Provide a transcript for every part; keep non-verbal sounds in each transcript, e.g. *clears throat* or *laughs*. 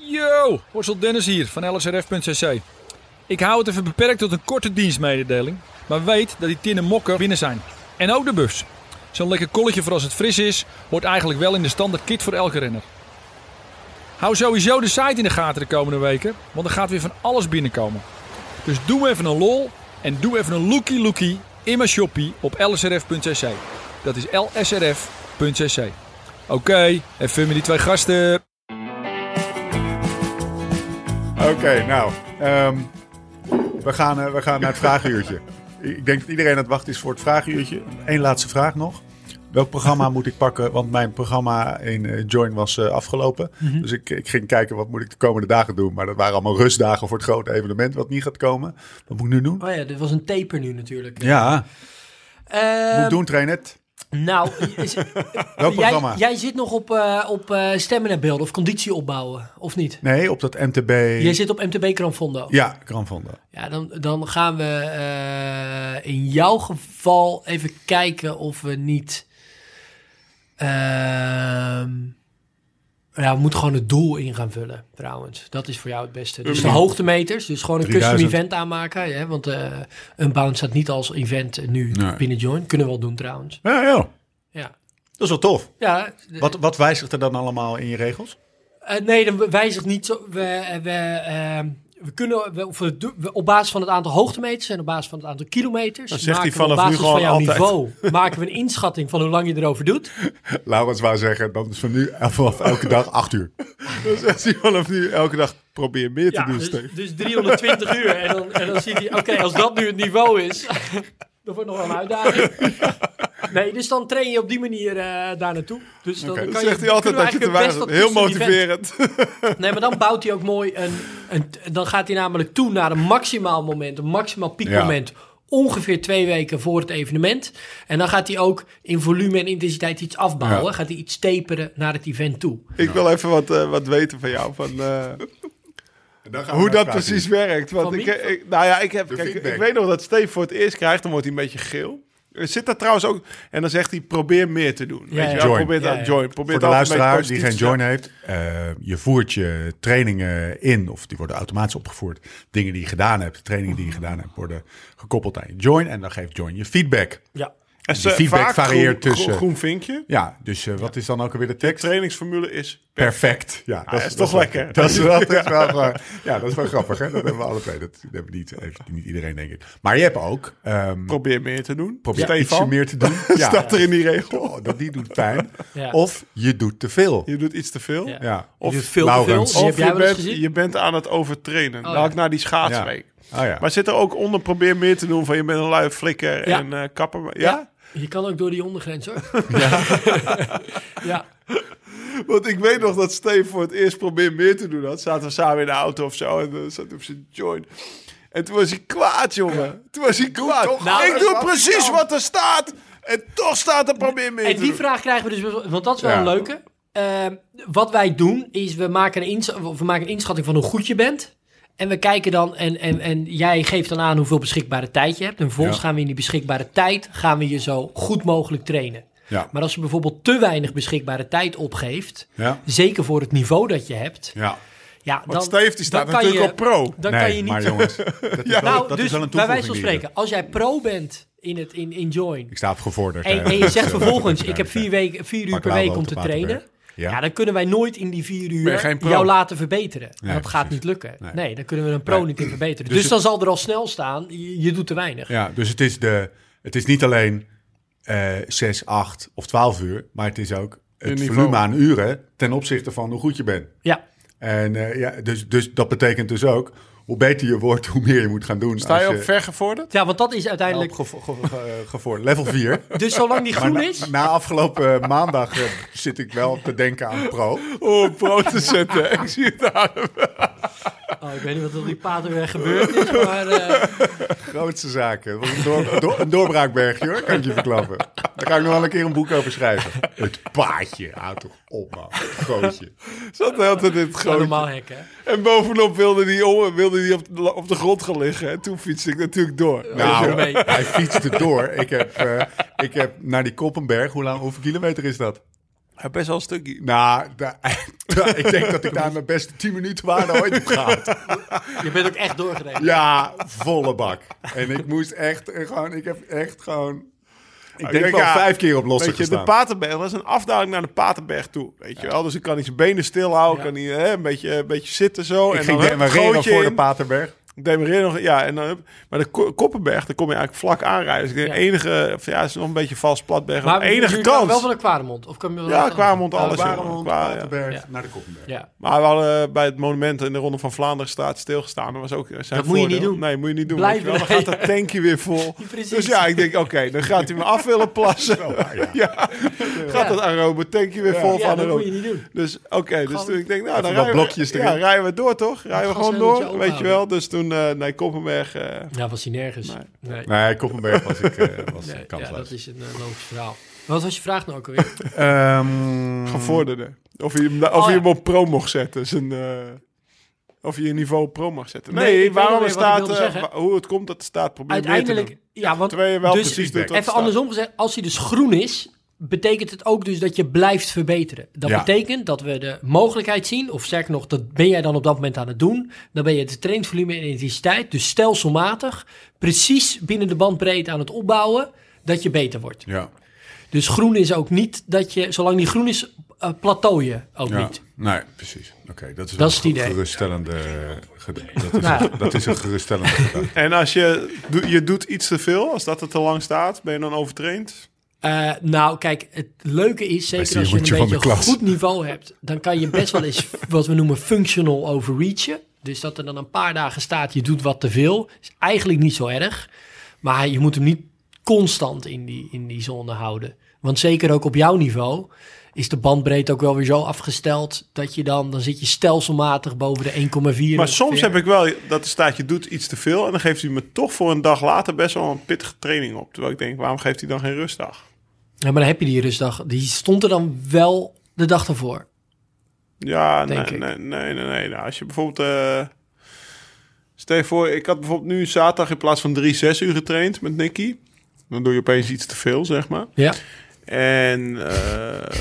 Yo, Horsel Dennis hier van lsrf.cc. Ik hou het even beperkt tot een korte dienstmededeling, maar weet dat die tinnen mokken binnen zijn. En ook de bus. Zo'n lekker kolletje voor als het fris is, hoort eigenlijk wel in de standaard kit voor elke renner. Hou sowieso de site in de gaten de komende weken, want er gaat weer van alles binnenkomen. Dus doe even een lol en doe even een lookie lookie in mijn shoppie op lsrf.cc. Dat is lsrf.cc. Oké, even met die twee gasten. Oké, nou. ehm, we, gaan, eh, we gaan naar het vragenuurtje. Ik denk dat iedereen aan het wachten is voor het vragenuurtje. Eén laatste vraag nog. Welk programma moet ik pakken? Want mijn programma in eh, Join was eh, afgelopen. Dus ik, ik ging kijken wat moet ik de komende dagen doen. Maar dat waren allemaal rustdagen voor het grote evenement wat niet gaat komen. Wat moet ik nu doen? Oh ja, dit was een taper nu natuurlijk. Ja, Eh, moet ik doen, train het. Nou, *laughs* Welk jij, jij zit nog op, eh op eh stemmen en beelden of conditie opbouwen, of niet? Nee, op dat MTB. Jij zit op MTB Kranfondo. Ja, Granvondo. Ja, dan, dan gaan we eh, in jouw geval even kijken of we niet. ehm, ja, we moeten gewoon het doel in gaan vullen, trouwens. Dat is voor jou het beste. Dus de hoogtemeters, dus gewoon een custom 3000. event aanmaken. Ja, want eh een bound staat niet als event nu Nee. binnen Join. Kunnen we wel doen, trouwens. Ja, ja. Ja, Dat is wel tof. ja de- Wat, wat wijzigt er dan allemaal in je regels? Eh, nee, dan wijzigt niet zo. We, we, ehm, we kunnen of we op basis van het aantal hoogtemeters en op basis van het aantal kilometers. Dan zegt maken hij op vanaf nu van jouw altijd. niveau. maken we een inschatting van hoe lang je erover doet. *laughs* Laurens wou zeggen, dan is van nu vanaf elke dag acht uur. *laughs* Dan zegt hij vanaf nu elke dag probeer meer te Ja, doen, dus, dus 320 uur. En dan, en dan ziet hij, oké, als dat nu het niveau is, *laughs* dat wordt nog wel een uitdaging. *laughs* Nee, dus dan train je op die manier eh, daar naartoe. Dus dan kan je, zegt hij altijd dat je te weinig Heel motiverend. Nee, maar dan bouwt hij ook mooi een, een... Dan gaat hij namelijk toe naar een maximaal moment, een maximaal piekmoment. Ongeveer twee weken voor het evenement. En dan gaat hij ook in volume en intensiteit iets afbouwen. Ja. Gaat hij iets taperen naar het event toe. Ik wil even wat, eh, wat weten van jou. Van, eh, hoe dat precies werkt. Want Van ik, nou ja, ik, heb, De kijk, ik weet nog dat Steve voor het eerst krijgt, dan wordt hij een beetje geel. Er zit daar trouwens ook, en dan zegt hij: probeer meer te doen. Ja, Weet je ja. probeer Ja, dat ja. join. Probeer Voor de luisteraar die geen join heeft, eh, je voert je trainingen in, of die worden automatisch opgevoerd. Dingen die je gedaan hebt, trainingen die je gedaan hebt, worden gekoppeld aan je join. En dan geeft join je feedback. Ja. En Die feedback vaak varieert groen, tussen- Groen, vinkje. Ja, dus eh, wat is dan ook alweer de De tekst? trainingsformule is Perfect. Ja, dat is toch lekker. Dat is, dat is wel, gewoon- *laughs* ja, dat is wel grappig. Hè? Dat hebben we alle twee. Dat, dat hebben niet, heeft niet iedereen, denk ik. Maar je hebt ook... ehm probeer meer te doen. probeer ietsje meer te doen. *laughs* Ja, staat er in die regel. Oh, dat die doet pijn. Ja. Of je doet te veel. Je doet iets te veel. Ja. Ja. Of Of veel te veel. Of je wel bent, je aan het overtrainen. Oh, nou, ja. ik naar die schaatsweek. Oh ja. Maar zit er ook onder probeer meer te doen van je bent een lui flikker Ja. en eh kapper. Ja? Je kan ook door die ondergrens hoor. *laughs* Ja. Want ik weet nog dat Steve voor het eerst probeer meer te doen had. Zaten we samen in de auto of zo en dan zat hij op zijn joint. En toen was hij kwaad, jongen. Toen was hij kwaad. Nou, ik doe precies kan. wat er staat. En toch staat er probeer meer En te die doen. vraag krijgen we dus, want dat is wel Ja. een leuke. Eh, wat wij doen is we maken, een we maken een inschatting van hoe goed je bent. En we kijken dan, en, en, en jij geeft dan aan hoeveel beschikbare tijd je hebt. En vervolgens Ja. gaan we in die beschikbare tijd, gaan we je zo goed mogelijk trainen. Ja. Maar als je bijvoorbeeld te weinig beschikbare tijd opgeeft, Ja. zeker voor het niveau dat je hebt, Ja. ja, dan, Want Steve die staat natuurlijk je, op pro. Dan nee, kan je niet... maar jongens, *laughs* dat is, wel, nou, dat dus is wel een bij wijze van spreken, als jij pro bent in, het, in, in Join, Ik sta op gevorderd. en, en je zegt *laughs* vervolgens, ik heb vier, weken, vier uur per week om te trainen. Ja. Ja. dan kunnen wij nooit in die vier uur jou laten verbeteren. Nee, dat gaat niet lukken. Nee. Nee. dan kunnen we een pro Nee. niet in verbeteren. Dus Dus, het- dan zal er al snel staan, je, je doet te weinig. Ja, dus het is, de, het is niet alleen eh 6, 8 of 12 uur, maar het is ook het volume aan uren ten opzichte van hoe goed je bent. Ja. En eh, ja, dus, dus dat betekent dus ook, hoe beter je wordt, hoe meer je moet gaan doen. Sta als je op vergevorderd? Ja, want dat is op uiteindelijk... gevo- ge- ge- gevoerd. Level 4. Dus zolang die groen na, is... na afgelopen eh, maandag eh, zit ik wel te denken aan pro. Oh, pro te zetten. *laughs* ik zie het aan hem. *laughs* Oh, ik weet niet wat er op die paterweg gebeurd is, maar... eh, Grootste zaken. Het was een, door, door- een doorbraakbergje hoor, kan ik je verklappen. Daar ga ik nog wel een keer een boek over schrijven. Het paadje. Houd toch op man. Gootje. Zat de hele tijd in het grootje. normaal hek, hè? En bovenop wilde die, om, wilde die op, de, op de grond gaan liggen. En toen fietste ik natuurlijk door. Nou, mee. hij fietste door. Ik heb, eh, ik heb naar die Koppenberg, hoe lang, hoeveel kilometer is dat? Hij best wel een stukje. Nou, da- *laughs* ik denk dat ik daar mijn beste 10 minuten waarde ooit heb gehad. Je bent ook echt doorgereden. Ja, volle bak. En ik moest echt eh, gewoon, ik heb echt gewoon, ik Ik denk denk, wel ja, vijf keer op losse Weet je, de. Paterberg, dat is een afdaling naar de Paterberg toe. Weet je wel? Dus ik kan niet zijn benen stilhouden, Ja. kan niet hè, een, beetje, een beetje zitten zo. ik en ging dan gootje voor de. Paterberg. Ik nog, ja. En dan, hup. maar de Ko- Koppenberg, daar kom je eigenlijk vlak aanrijden. Dus ik denk, Ja. enige, of ja, het is nog een beetje vals platberg. Maar enige kans. wel van de Kwaremond? Of kwam je wel Ja, Kwaremond, alles. Waremond, Qua- ja. Paterberg, Ja. naar de Koppenberg. Ja. Maar we hadden bij het monument in de Ronde van Vlaanderenstraat stilgestaan. Dat was ook zijn Dat moet je voordeel. niet doen. Nee, moet je niet doen. Wel. Dan gaat dat tankje weer vol. *laughs* Dus ja, ik denk, oké, dan gaat hij me af willen plassen. *laughs* ja. gaat dat arobe tankje weer vol Ja, van dat moet je niet doen. Dus oké, dus toen ik denk, nou, dan rijden we, ja, rijden we door, toch? Rijden we gewoon door, weet je wel. Dus toen, eh nee, Koppenberg, eh, Ja, was hij nergens. Nee. Nee. Nee, Koppenberg was ik eh, was Nee, ja, kansloos. dat is een eh, logisch verhaal. Wat was je vraag nou ook alweer? *laughs* Ehm, gevorderde. Of je, hem- of Oh, je ja. hem op pro mocht zetten. Zijn, eh, of je je niveau op pro mag zetten. Nee, waarom er staat, hoe het komt dat er staat, probeer meer te doen. Uiteindelijk, ja, want Terwijl je wel dus precies doet wat even staat. andersom gezegd, als hij dus groen is, betekent het ook dus dat je blijft verbeteren. Dat Ja. betekent dat we de mogelijkheid zien, of sterker nog, dat ben jij dan op dat moment aan het doen. Dan ben je het trainingsvolume en intensiteit, dus stelselmatig, precies binnen de bandbreedte aan het opbouwen, dat je beter wordt. Ja, Dus groen is ook niet dat je, zolang die groen is, uh, plateau je ook ja. niet. Nee, precies. Oké, dat is, Dat een is het idee. geruststellende... Dat is, Nou. een, dat is een geruststellende *laughs* gedachte. En als je, je doet iets te veel, als dat er te lang staat, ben je dan overtraind? Eh, nou, kijk, het leuke is, zeker als je een beetje de een klas. goed niveau hebt, dan kan je best wel eens *laughs* wat we noemen functional overreachen. Dus dat er dan een paar dagen staat, je doet wat te veel. Is eigenlijk niet zo erg. Maar je moet hem niet constant in die, in die zone houden. Want zeker ook op jouw niveau is de bandbreedte ook wel weer zo afgesteld dat je dan, dan zit je stelselmatig boven de 1,4. Maar soms heb ik wel dat er staat, je doet iets te veel. En dan geeft hij me toch voor een dag later best wel een pittige training op. Terwijl ik denk, waarom geeft hij dan geen rustdag? Ja, maar dan heb je die rustdag. Die stond er dan wel de dag ervoor. Ja, nee, nee, nee, nee, nee. Nou, als je bijvoorbeeld... eh stel je voor, ik had bijvoorbeeld nu zaterdag in plaats van drie, zes uur getraind met Nicky. Dan doe je opeens iets te veel, zeg maar. Ja. En eh,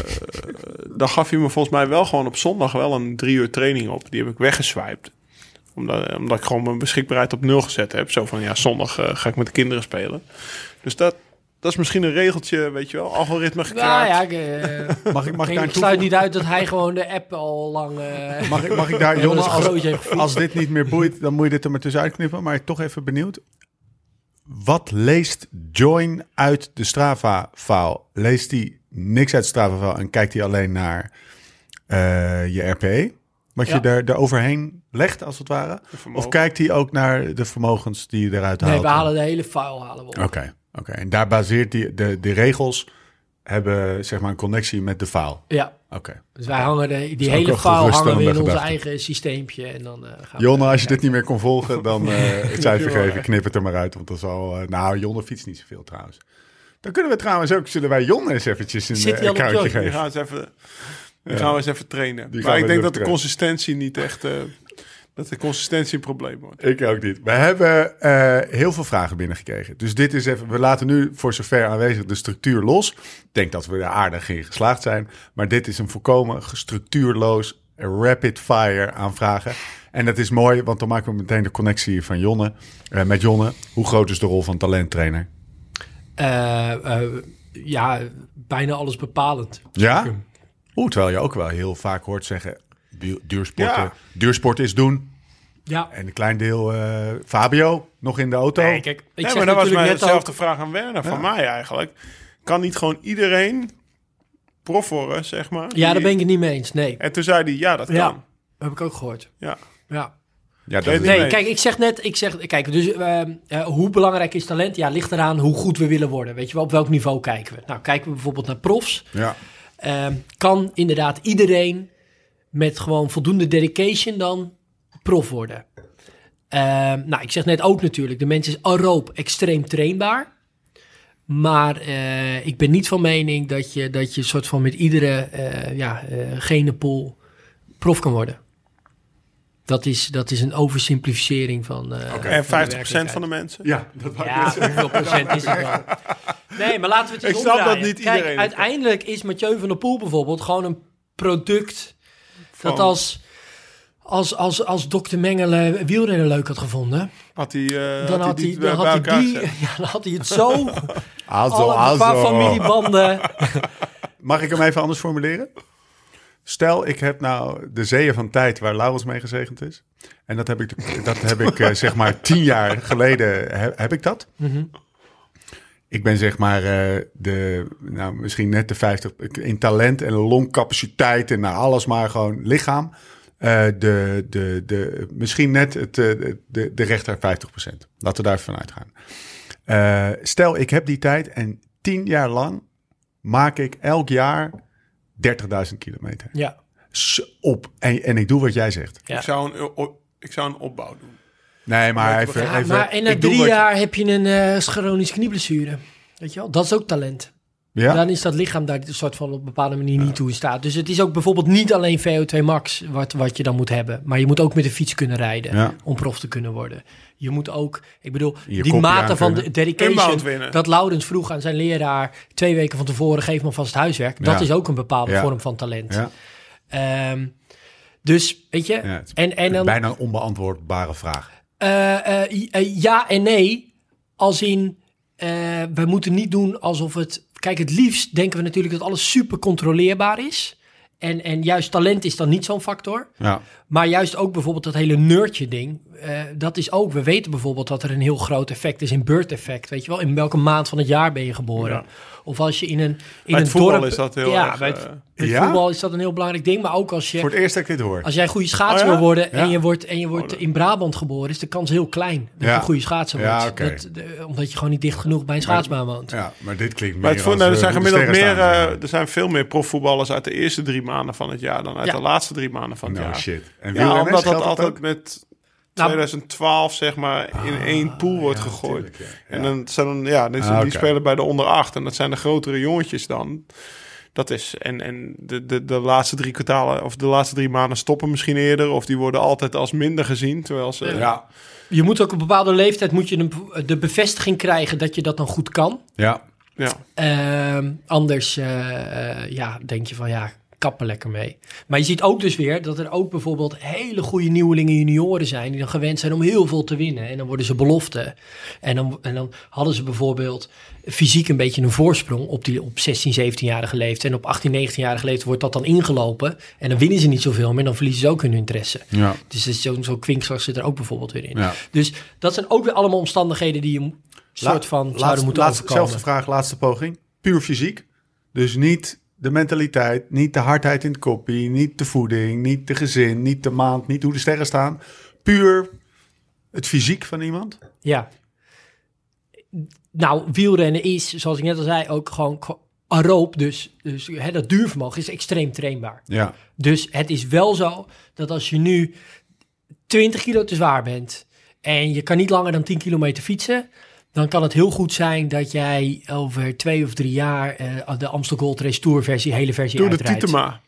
dan gaf hij me volgens mij wel gewoon op zondag wel een drie uur training op. Die heb ik weggeswiped. Omdat, omdat ik gewoon mijn beschikbaarheid op nul gezet heb. Zo van, ja, zondag eh, ga ik met de kinderen spelen. Dus dat, dat is misschien een regeltje, weet je wel. Algoritme Nou gekraakt. ja, ik, eh, Mag ik, mag ik ik daar sluit niet uit dat hij gewoon de app al lang... eh, Mag ik, mag ik daar, *laughs* Jonne, een als, als dit niet meer boeit, dan moet je dit er maar tussenuit knippen. Maar toch even benieuwd. Wat leest Join uit de Strava-file? Leest hij niks uit de Strava-file en kijkt hij alleen naar eh, je RPE? Wat Ja. je er, er overheen legt, als het ware? Of kijkt hij ook naar de vermogens die je eruit nee, haalt? we halen de hele file halen we op. Oké, oké. En daar baseert die, de, de regels hebben zeg maar een connectie met de file. Ja, Oké. dus wij hangen de, die hele file hangen we in ons eigen systeempje. En dan eh, gaan Jonne, we als je dit niet meer kon volgen, dan *laughs* eh het cijfer geven. Knip het er maar uit, want dat is al... eh, nou, Jonne fietst niet zoveel trouwens. Dan kunnen we trouwens ook... Zullen wij Jonne eens eventjes een Zit eh, hij al op accountje Join? Die geven? gaan we eens even, die gaan we eens even trainen. Maar we ik denk dat de consistentie niet echt... dat de consistentie een probleem wordt. Ik ook niet. We hebben eh, heel veel vragen binnengekregen. Dus dit is even... We laten nu voor zover aanwezig de structuur los. Ik denk dat we er aardig in geslaagd zijn. Maar dit is een volkomen structuurloos rapid fire aan vragen. En dat is mooi, want dan maken we meteen de connectie van Jonne. eh, met Jonne. Hoe groot is de rol van talenttrainer? Eh, eh, ja, bijna alles bepalend. Ja? Oeh, terwijl je ook wel heel vaak hoort zeggen... du- duursporten, Ja. duursport is doen. Ja, En een klein deel eh, Fabio nog in de auto. nee, kijk, ik nee, zeg maar dat was natuurlijk mij net dezelfde ook... vraag aan Werner, van mij eigenlijk. Kan niet gewoon iedereen prof worden, zeg maar? Ja, daar ben ik het niet mee eens. Nee, En toen zei hij, ja, dat kan. ja, heb ik ook gehoord. Ja. Ja. ja, dat Nee, is- nee. Nee, kijk, ik zeg net, ik zeg, kijk, dus eh, eh, hoe belangrijk is talent? Ja, ligt eraan hoe goed we willen worden. Weet je wel, op welk niveau kijken we? Nou, kijken we bijvoorbeeld naar profs. ja. Ehm, kan inderdaad iedereen met gewoon voldoende dedication dan prof worden. Ehm, nou, ik zeg net ook natuurlijk, de mens is aeroop extreem trainbaar. Maar eh, ik ben niet van mening dat je, dat je soort van met iedere eh ja, eh, genepool prof kan worden. Dat is, dat is een oversimplificering van. eh, de En 50% werkelijkheid. van de mensen. Ja, dat Ja, hoeveel procent is het dan? *laughs* Nee, maar laten we het eens Ik snap dat niet Kijk, iedereen het uiteindelijk is Mathieu van der Poel bijvoorbeeld gewoon een product dat als, als, als, als dokter Mengele wielrennen leuk had gevonden, Had hij, eh, dan had die hij, dan had hij die, *laughs* ja, dan had hij het zo, *laughs* Also, alle, qua also. familiebanden. *laughs* Mag ik hem even anders formuleren? Stel, ik heb nou de zeeën van tijd waar Laurens mee gezegend is. En dat heb ik, dat heb ik eh, zeg maar tien jaar geleden heb, heb ik dat. Mhm. Ik ben zeg maar eh, de, nou misschien net de 50 in talent en longcapaciteit en nou, alles maar gewoon lichaam. Eh, de, de, de, misschien net het, eh, de, de rechter 50%. Laten we daar even van uitgaan. Eh, stel, ik heb die tijd en tien jaar lang maak ik elk jaar 30.000 kilometer. Ja, S- Op. En, en ik doe wat jij zegt. ja. Ik, zou een, ik zou een opbouw doen. Nee, maar even... Ja, even maar en na drie jaar heb je een eh chronische knieblessure. Weet je wel, dat is ook talent. Ja? Dan is dat lichaam daar een soort van op een bepaalde manier niet toe in staat. Dus het is ook bijvoorbeeld niet alleen VO2 max wat, wat je dan moet hebben. Maar je moet ook met de fiets kunnen rijden Ja. om prof te kunnen worden. Je moet ook, ik bedoel, Je die mate van de dedication winnen. dat Laurens vroeg aan zijn leraar twee weken van tevoren, geef me vast het huiswerk. Dat Ja. is ook een bepaalde Ja. vorm van talent. Ja, Ehm, dus, weet je, ja, het is en, en dan, bijna een onbeantwoordbare vraag. Eh, eh, eh, ja en nee. Als in, we moeten niet doen alsof het... Kijk, het liefst denken we natuurlijk dat alles super controleerbaar is. En, en juist talent is dan niet zo'n factor. Ja, Maar juist ook bijvoorbeeld dat hele nerdje ding. Eh, dat is ook, we weten bijvoorbeeld dat er een heel groot effect is in birth effect. Weet je wel, in welke maand van het jaar ben je geboren? Ja. Of als je in een, in een het voetbal dorp... is dat heel ja, erg, bij het, eh, Ja? voetbal is dat een heel belangrijk ding. Maar ook als je... voor het eerst dat ik dit hoor. Als jij een goede schaatser Oh ja? wil worden en je wordt, en je wordt in Brabant geboren, is de kans heel klein dat Ja. je een goede schaatser wordt. Ja, oké. dat, de- omdat je gewoon niet dicht genoeg bij een schaatsbaan woont. Ja, maar dit klinkt meer Maar het als, nou, er eh, zijn de gemiddeld meer, eh, er zijn veel meer profvoetballers uit de eerste drie maanden van het jaar dan uit Ja. de laatste drie maanden van het No jaar. shit. En Ja, omdat dat altijd ook? met 2012 zeg maar in één pool wordt ja, gegooid. ja. En dan zijn dan, ja, dus Ah, die spelen bij de onder acht en dat zijn de grotere jongetjes dan. Dat is en, en de, de, de laatste drie kwartalen of de laatste drie maanden stoppen misschien eerder of die worden altijd als minder gezien, terwijl ze Ja, Je moet ook op een bepaalde leeftijd moet je een, de bevestiging krijgen dat je dat dan goed kan. ja. ja. Ehm, anders eh, eh, ja, denk je van ja, kappen lekker mee. Maar je ziet ook dus weer dat er ook bijvoorbeeld hele goede nieuwelingen junioren zijn... die dan gewend zijn om heel veel te winnen. En dan worden ze belofte. En dan, en dan hadden ze bijvoorbeeld fysiek een beetje een voorsprong... op, die, op 16, 17-jarige leeftijd. En op 18, 19-jarige leeftijd wordt dat dan ingelopen. En dan winnen ze niet zoveel meer, dan verliezen ze ook hun interesse. Ja. Dus is zo'n zo kwinkslag zit er ook bijvoorbeeld weer in. Ja. Dus dat zijn ook weer allemaal omstandigheden die je soort van zouden moeten laatste, overkomen. Zelfde vraag, laatste poging. Puur fysiek. Dus niet de mentaliteit, niet de hardheid in het koppie, niet de voeding, niet de gezin, niet de maand, niet hoe de sterren staan. Puur het fysiek van iemand. Ja. Nou, wielrennen is, zoals ik net al zei, ook gewoon aeroop. Dus, dus hè, dat duurvermogen is extreem trainbaar. Ja. Dus het is wel zo dat als je nu 20 kilo te zwaar bent en je kan niet langer dan 10 kilometer fietsen, dan kan het heel goed zijn dat jij over twee of drie jaar eh, de Amstel Gold Race Tour versie, hele versie Doe de. Tietema.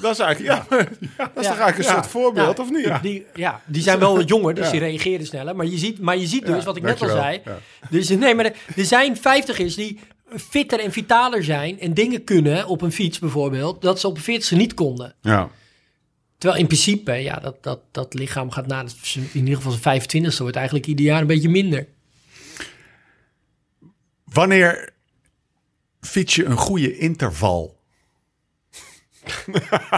Dat is eigenlijk, ja, dat is Ja. toch eigenlijk een Ja. soort voorbeeld, of niet? Die, ja, die zijn wel wat jonger, dus Ja. die reageren sneller. Maar je ziet, maar je ziet dus, Ja, wat ik net al zei. Ja. Dus nee, maar er, er zijn vijftigers die fitter en vitaler zijn en dingen kunnen op een fiets bijvoorbeeld, dat ze op een 40 niet konden. Ja. Terwijl in principe, ja, dat, dat, dat lichaam gaat na in ieder geval zijn 25ste wordt eigenlijk ieder jaar een beetje minder. Wanneer fiets je een goede interval?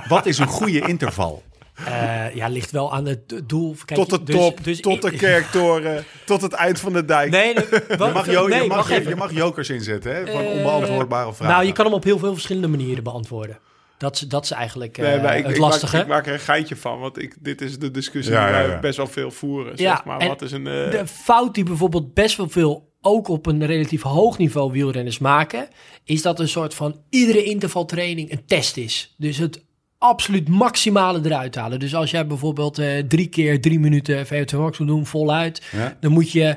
Wat is een goede interval? Eh, ja, ligt wel aan het do- doel. Kijk, Tot de dus- top, dus tot ik- de kerktoren, tot het eind van de dijk. Nee, nee, *laughs* wat- Je mag, jo- nee, je, mag, je, jokers inzetten hè, van Eh, onbeantwoordbare vragen. Nou, je kan hem op heel veel verschillende manieren beantwoorden. Dat is, dat is eigenlijk eh, Nee, maar ik, het ik, maak, lastige. ik maak er een geintje van, want ik, dit is de discussie Ja, die ja, wij ja. best wel veel voeren. Ja, zeg maar. Wat is een... eh, De fout die bijvoorbeeld best wel veel, ook op een relatief hoog niveau wielrenners maken, is dat een soort van iedere intervaltraining een test is. Dus het absoluut maximale eruit halen. Dus als jij bijvoorbeeld eh, drie keer drie minuten VO2 max moet doen voluit, Ja. dan, moet je,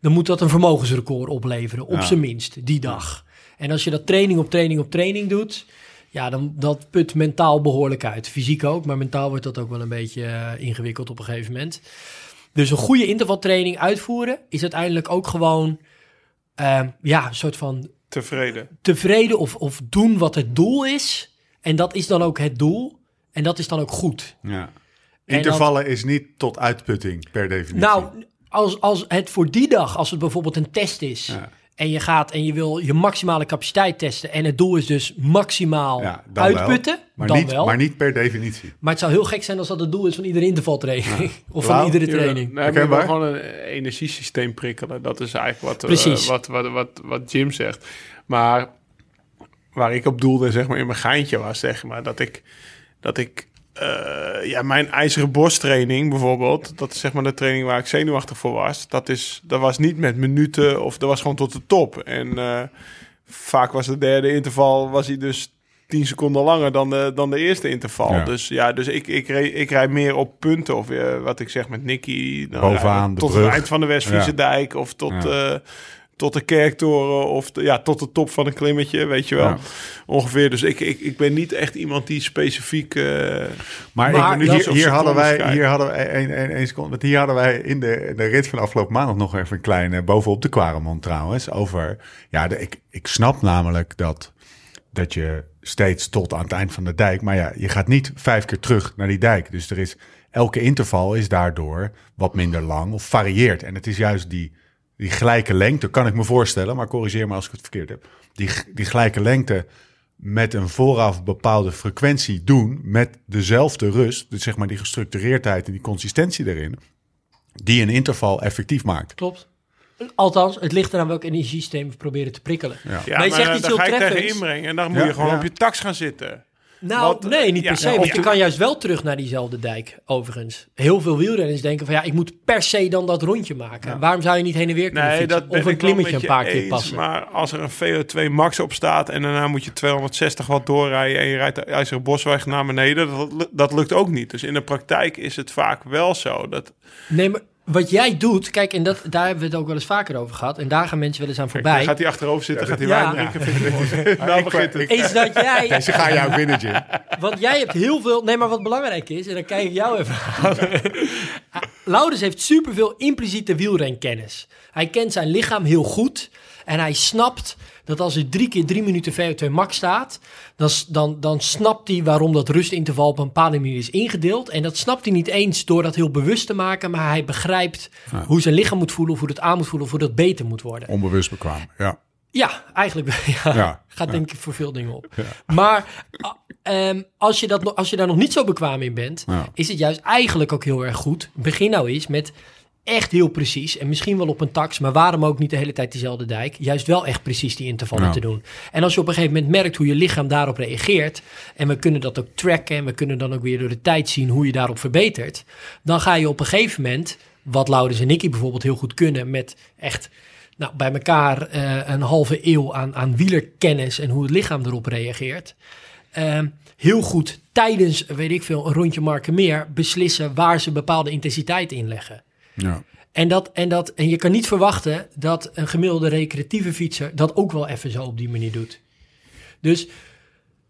dan moet dat een vermogensrecord opleveren, op Ja. zijn minst, die dag. En als je dat training op training op training doet, Ja, dan, dat put mentaal behoorlijk uit. Fysiek ook, maar mentaal wordt dat ook wel een beetje eh, ingewikkeld op een gegeven moment. Dus een goede intervaltraining uitvoeren is uiteindelijk ook gewoon... ehm, ja, een soort van Tevreden. tevreden of, of doen wat het doel is. En dat is dan ook het doel. En dat is dan ook goed. Ja. En Intervallen is niet tot uitputting per definitie. Nou, als, als het voor die dag, als het bijvoorbeeld een test is... Ja. En je gaat en je wil je maximale capaciteit testen... en het doel is dus maximaal ja, dan uitputten, wel. Maar, dan niet, wel. maar niet per definitie. Maar het zou heel gek zijn als dat het doel is van iedere intervaltraining. *laughs* of van iedere Ja, training. nee, maar je Herkenbaar? wil gewoon een energiesysteem prikkelen. Dat is eigenlijk wat, eh, Precies. wat, wat, wat, wat Jim zegt. Maar waar ik op doelde, zeg maar, in mijn geintje was, zeg maar, dat ik, dat ik eh, ja, mijn ijzeren borsttraining bijvoorbeeld, dat is zeg maar de training waar ik zenuwachtig voor was, dat, is, dat was niet met minuten of dat was gewoon tot de top. En eh, vaak was de derde interval, was hij dus 10 seconden langer dan de, dan de eerste interval. Ja. Dus ja, dus ik, ik, rij, ik rijd meer op punten. Of eh, wat ik zeg met Nicky. nou, Bovenaan de tot brug. het eind van de Westfriese Ja. dijk. Of tot, Ja. Tot de kerktoren. Of de- ja, tot de top van een klimmetje, weet je wel. Ja. Ongeveer. Dus ik, ik, ik ben niet echt iemand die specifiek... eh, Maar, Maar ik, dat hier, hier hadden wij, kijken. hier hadden wij een, een, een seconde, want hier hadden wij in de, de rit van afgelopen maandag nog even een kleine bovenop de Quaremont trouwens over. Ja, de, ik, ik snap namelijk dat dat je steeds tot aan het eind van de dijk, maar ja, je gaat niet vijf keer terug naar die dijk. Dus er is elke interval is daardoor wat minder lang of varieert. En het is juist die die gelijke lengte, kan ik me voorstellen, maar corrigeer me als ik het verkeerd heb. Die, die gelijke lengte met een vooraf bepaalde frequentie doen, met dezelfde rust, dus zeg maar die gestructureerdheid en die consistentie erin, die een interval effectief maakt. Klopt. Althans, het ligt eraan welk energiesysteem we proberen te prikkelen. Ja. ja, Maar je zegt iets daar heel ga je tegen treffends. inbrengen. En dan moet Ja, je gewoon ja. op je tax gaan zitten. Nou, Want, nee, niet per se. ja, want je kan juist wel terug naar diezelfde dijk, overigens. Heel veel wielrenners denken van ja, ik moet per se dan dat rondje maken. Waarom zou je niet heen en weer kunnen Nee, fietsen? of een klimmetje met een paar keer passen? Maar als er een VO2 max op staat en daarna moet je 260 watt doorrijden en je rijdt de IJzeren Bosweg naar beneden, dat, dat lukt ook niet. Dus in de praktijk is het vaak wel zo. Dat, Nee, maar wat jij doet, kijk, en dat, daar hebben we het ook wel eens vaker over gehad. En daar gaan mensen wel eens aan Kijk, voorbij. gaat hij achterover zitten, gaat hij Ja. wijn drinken. vind ik mooi. nou begint het. Is dat jij, Deze ga jou winnen, Jim. want jij hebt heel veel, nee, maar wat belangrijk is, en dan kijk ik jou even aan. Laurens heeft superveel impliciete wielrenkennis. Hij kent zijn lichaam heel goed en hij snapt dat als er drie keer drie minuten VO2 max staat, dan, dan, dan snapt hij waarom dat rustinterval op een bepaalde manier is ingedeeld. En dat snapt hij niet eens door dat heel bewust te maken, maar hij begrijpt hoe zijn lichaam moet voelen, of hoe het aan moet voelen, of hoe dat beter moet worden. Onbewust bekwaam. Ja. Ja, eigenlijk. *laughs* Ja. Ja. Gaat denk ik voor veel dingen op. Maar ehm, als, je dat, als je daar nog niet zo bekwaam in bent, is het juist eigenlijk ook heel erg goed. Begin nou eens met echt heel precies. En misschien wel op een tax, maar waarom ook niet de hele tijd diezelfde dijk? Juist wel echt precies die intervallen Ja. te doen. En als je op een gegeven moment merkt hoe je lichaam daarop reageert. En we kunnen dat ook tracken. En we kunnen dan ook weer door de tijd zien hoe je daarop verbetert. Dan ga je op een gegeven moment, wat Laurens en Nicky bijvoorbeeld heel goed kunnen, met echt nou, bij elkaar eh, een halve eeuw aan, aan wielerkennis en hoe het lichaam erop reageert. Ehm, heel goed tijdens, weet ik veel, een rondje marken meer beslissen waar ze bepaalde intensiteit in leggen. Ja. En, dat, en, dat, en je kan niet verwachten dat een gemiddelde recreatieve fietser dat ook wel even zo op die manier doet. Dus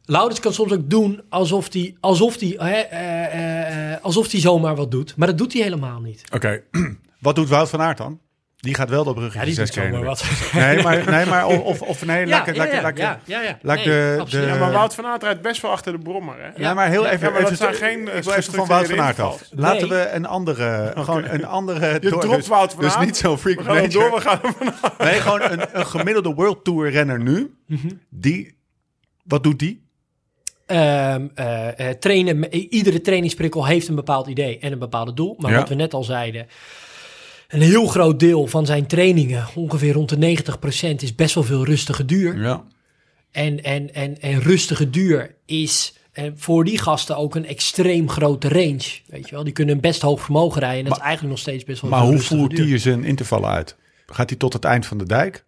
Laurens kan soms ook doen alsof hij alsof die, hè, eh, eh, eh, alsof die zomaar wat doet. Maar dat doet hij helemaal niet. Oké, *clears throat* wat doet Wout van Aert dan? Die gaat wel dat bruggetje Ja, die zes doet keer zomaar heen. wat. *laughs* Nee, maar, nee, maar of, of, nee, Ja, laat ja, ik- ja, ja, ik de- absoluut. de- Ja, maar Wout van Aert rijdt best wel achter de brommer. Hè? Ja, maar heel Ja, even. ja, maar dat even zijn geen, eh, ik wil even van Wout van Aert af. Laten Nee. we een andere, *laughs* gewoon een andere. Je door- dropt dus, Wout van Dus Aert. niet zo'n freak We gaan door, we gaan. Nee, gewoon een, een gemiddelde World Tour renner nu. Mhm. Die, wat doet die? Ehm, eh, eh, trainen, iedere trainingsprikkel heeft een bepaald idee en een bepaald doel. Maar Ja. wat we net al zeiden, een heel groot deel van zijn trainingen, ongeveer rond de 90%, is best wel veel rustige duur. Ja. En, en, en, en rustige duur is eh, voor die gasten ook een extreem grote range. Weet je wel, die kunnen een best hoog vermogen rijden. En dat is eigenlijk nog steeds best wel Maar hoe voert hij zijn intervallen uit? Gaat hij tot het eind van de dijk?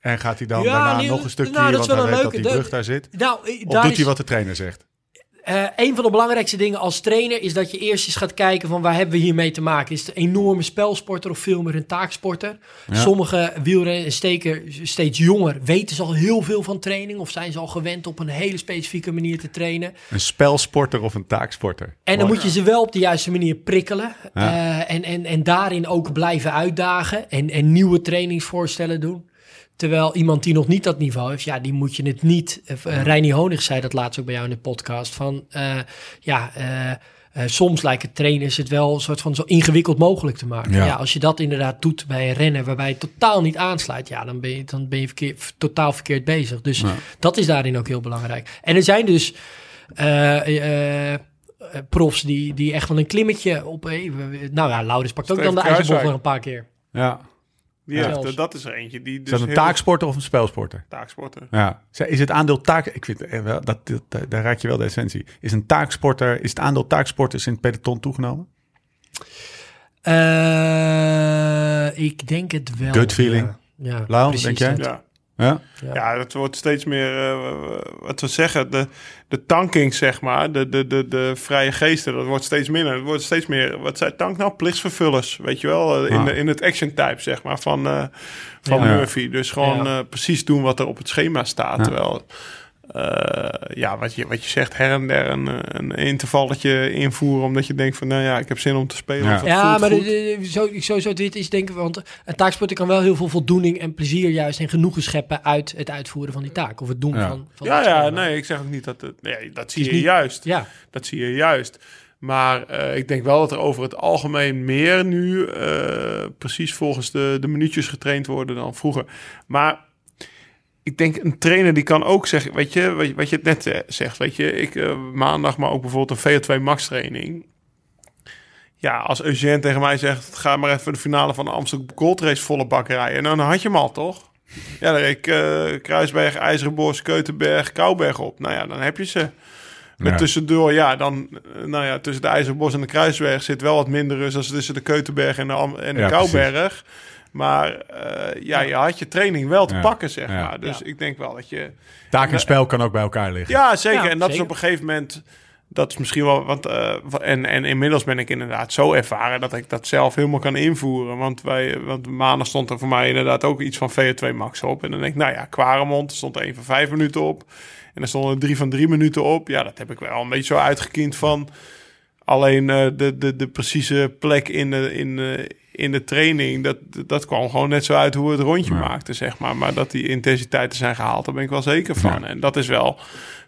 En gaat hij dan Ja, daarna nee, nog een stukje, nou, dat want hij weet dat die brug daar zit? Nou, eh, Of daar doet is- hij wat de trainer zegt? Eh, een van de belangrijkste dingen als trainer is dat je eerst eens gaat kijken van waar hebben we hiermee te maken. Is het een enorme spelsporter of veel meer een taaksporter? Sommige wielrenners, steken steeds jonger, weten ze al heel veel van training of zijn ze al gewend op een hele specifieke manier te trainen. Een spelsporter of een taaksporter. En dan moet je ze wel op de juiste manier prikkelen. eh, en, en, en daarin ook blijven uitdagen. En, en nieuwe trainingsvoorstellen doen. Terwijl iemand die nog niet dat niveau heeft, ja, die moet je het niet. Uh, Honig zei dat laatst ook bij jou in de podcast. Van uh, ja, uh, soms lijken trainers het wel een soort van zo ingewikkeld mogelijk te maken. Ja. ja. als je dat inderdaad doet bij een rennen waarbij je totaal niet aansluit, ja, dan ben je, dan ben je totaal verkeerd bezig. Dus ja. dat is daarin ook heel belangrijk. En er zijn dus profs die, die echt van een klimmetje op. nou ja, Laurens pakt ook dan de ijzerbocht een paar keer. Ja. Die heeft, dat is er eentje. Die dus is dat een taaksporter of een spelsporter? Taaksporter. Ja. Is het aandeel taak... Ik vind, dat, dat, dat, daar raak je wel de essentie. Is een taaksporter... Is het aandeel taaksporters in het peloton toegenomen? Uh, ik denk het wel. Good feeling. Ja, ja Lau, denk jij? Ja. Ja? Ja. dat wordt steeds meer, uh, wat we zeggen, de, de tanking, zeg maar, de, de, de, de vrije geesten, dat wordt steeds minder. Het wordt steeds meer, wat zei Tank nou? Plichtsvervullers, weet je wel, in, ah. in het action type, zeg maar, van, uh, van ja. Murphy. Dus gewoon ja. uh, precies doen wat er op het schema staat. Terwijl, ja, wat je, wat je zegt, her en der een, een intervalletje invoeren, omdat je denkt van, nou ja, ik heb zin om te spelen. Ja, ja maar de, de, zo, sowieso dit is denk ik, want een taaksporter kan wel heel veel voldoening en plezier juist en genoegen scheppen uit het uitvoeren van die taak of het doen ja. van, van Ja, ja, nee, ik zeg ook niet dat het, nee, dat zie je niet, juist. Ja. Dat zie je juist. Maar uh, ik denk wel dat er over het algemeen meer nu uh, precies volgens de, de minuutjes getraind worden dan vroeger. Maar ik denk een trainer die kan ook zeggen, weet je, wat je, wat je het net zegt, weet je, ik uh, maandag, maar ook bijvoorbeeld een VO2 max training. Ja, als Eugène tegen mij zegt, ga maar even de finale van de Amsterdam Gold Race volle bak rijden. Nou, dan had je hem al, toch? Ja, dan reed ik uh, Kruisberg, IJzerenbos, Keutenberg, Kouberg op. Nou ja, dan heb je ze. Met ja. tussendoor, ja, dan, nou ja, tussen de IJzerbos en de Kruisberg zit wel wat minder rust als tussen de Keutenberg en de, en de ja, Kouberg. Precies. Maar uh, ja, je had je training wel te ja. pakken, zeg ja. maar. Dus ja. ik denk wel dat je... Taak en spel kan ook bij elkaar liggen. Ja, zeker. en dat zeker. is op een gegeven moment... Dat is misschien wel... Want, uh, en, en inmiddels ben ik inderdaad zo ervaren... dat ik dat zelf helemaal kan invoeren. Want, wij, want maandag stond er voor mij inderdaad ook iets van VO2 max op. En dan denk ik, nou ja, Quaremont stond er één van vijf minuten op. En er stonden er drie van drie minuten op. Ja, dat heb ik wel een beetje zo uitgekiend van... Alleen uh, de, de, de precieze plek in de, in, uh, in de training, dat, dat kwam gewoon net zo uit hoe we het rondje ja. maakten, zeg maar. Maar dat die intensiteiten zijn gehaald, daar ben ik wel zeker van. Ja. En dat is wel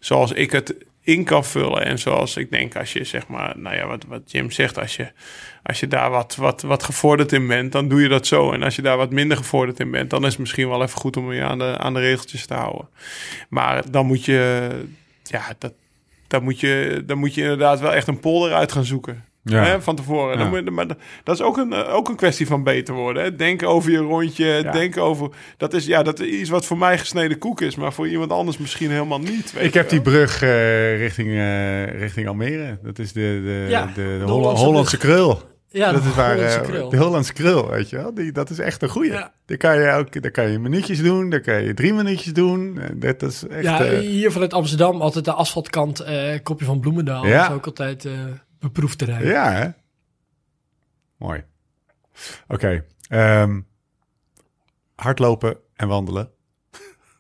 zoals ik het in kan vullen. En zoals ik denk, als je zeg maar, nou ja, wat, wat Jim zegt, als je, als je daar wat, wat, wat gevorderd in bent, dan doe je dat zo. En als je daar wat minder gevorderd in bent, dan is het misschien wel even goed om je aan de, aan de regeltjes te houden. Maar dan moet je, ja, dat, dan moet je, dan moet je inderdaad wel echt een polder uit gaan zoeken. Ja. Hè, van tevoren. Ja. Dan moet, maar dat is ook een, ook een kwestie van beter worden. Hè. Denk over je rondje. Ja. Denk over. Dat is, ja, dat is iets wat voor mij gesneden koek is. Maar voor iemand anders misschien helemaal niet. ik heb die brug uh, richting, uh, richting Almere. Dat is de, de, ja, de, de, de Hollandse, Hollandse krul. Ja, dat is waar, Hollandse uh, krul. De Hollandse krul, weet je wel. Die, dat is echt een goeie. Ja. Daar kan je ook, daar kan je minuutjes doen, daar kan je drie minuutjes doen. Dat is echt... Ja, hier vanuit Amsterdam altijd de asfaltkant, kopje van Bloemendaal. Ja. Dat is ook altijd te rijden. Ja, hè? Mooi. Oké. Okay. Um, hardlopen en wandelen.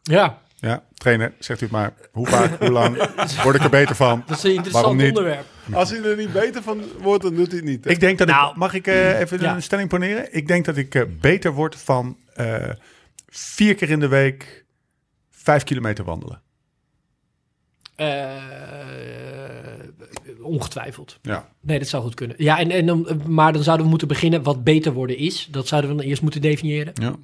Ja. Ja, trainer, zegt u het maar. Hoe vaak, hoe lang? Word ik er beter van? Dat is een interessant onderwerp. Als hij er niet beter van wordt, dan doet hij het niet. Hè? Ik denk dat nou, ik... Mag ik uh, even ja. een stelling poneren? Ik denk dat ik uh, beter word van uh, vier keer in de week vijf kilometer wandelen. Uh, ongetwijfeld. Ja. Nee, dat zou goed kunnen. Ja, en, en dan, maar dan zouden we moeten beginnen wat beter worden is. Dat zouden we dan eerst moeten definiëren. Ja.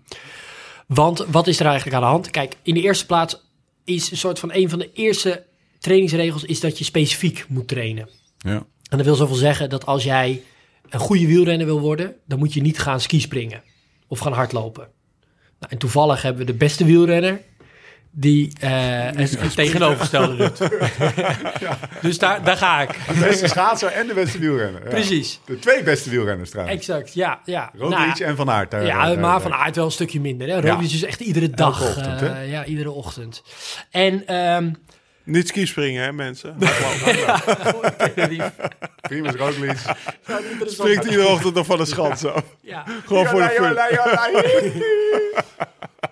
Want wat is er eigenlijk aan de hand? Kijk, in de eerste plaats is een soort van een van de eerste trainingsregels is dat je specifiek moet trainen. Ja. En dat wil zoveel zeggen dat als jij een goede wielrenner wil worden, dan moet je niet gaan skispringen of gaan hardlopen. Nou, en toevallig hebben we de beste wielrenner die uh, het tegenovergestelde doet. *laughs* ja. Dus daar, daar ga ik. De beste schaatser en de beste wielrenner. Ja. Precies. De twee beste wielrenners trouwens. Exact, ja. ja. Nou, en Van Aert. Daar, ja, daar, maar Van Aert wel een stukje minder. Hè? Roglic ja. is echt iedere dag. Ochtend, uh, ja, iedere ochtend. En... Um, Niet skispringen, hè, mensen. *laughs* Primus Roglic. Springt iedere ochtend nog van de schans af. Ja. Gewoon voor de fun. *laughs*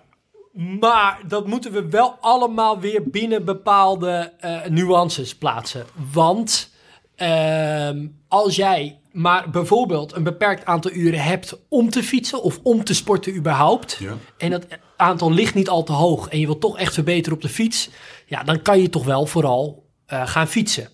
Maar dat moeten we wel allemaal weer binnen bepaalde eh, nuances plaatsen. Want ehm, als jij maar bijvoorbeeld een beperkt aantal uren hebt om te fietsen of om te sporten überhaupt. Ja. En dat aantal ligt niet al te hoog en je wilt toch echt verbeteren op de fiets. Ja, dan kan je toch wel vooral eh, gaan fietsen.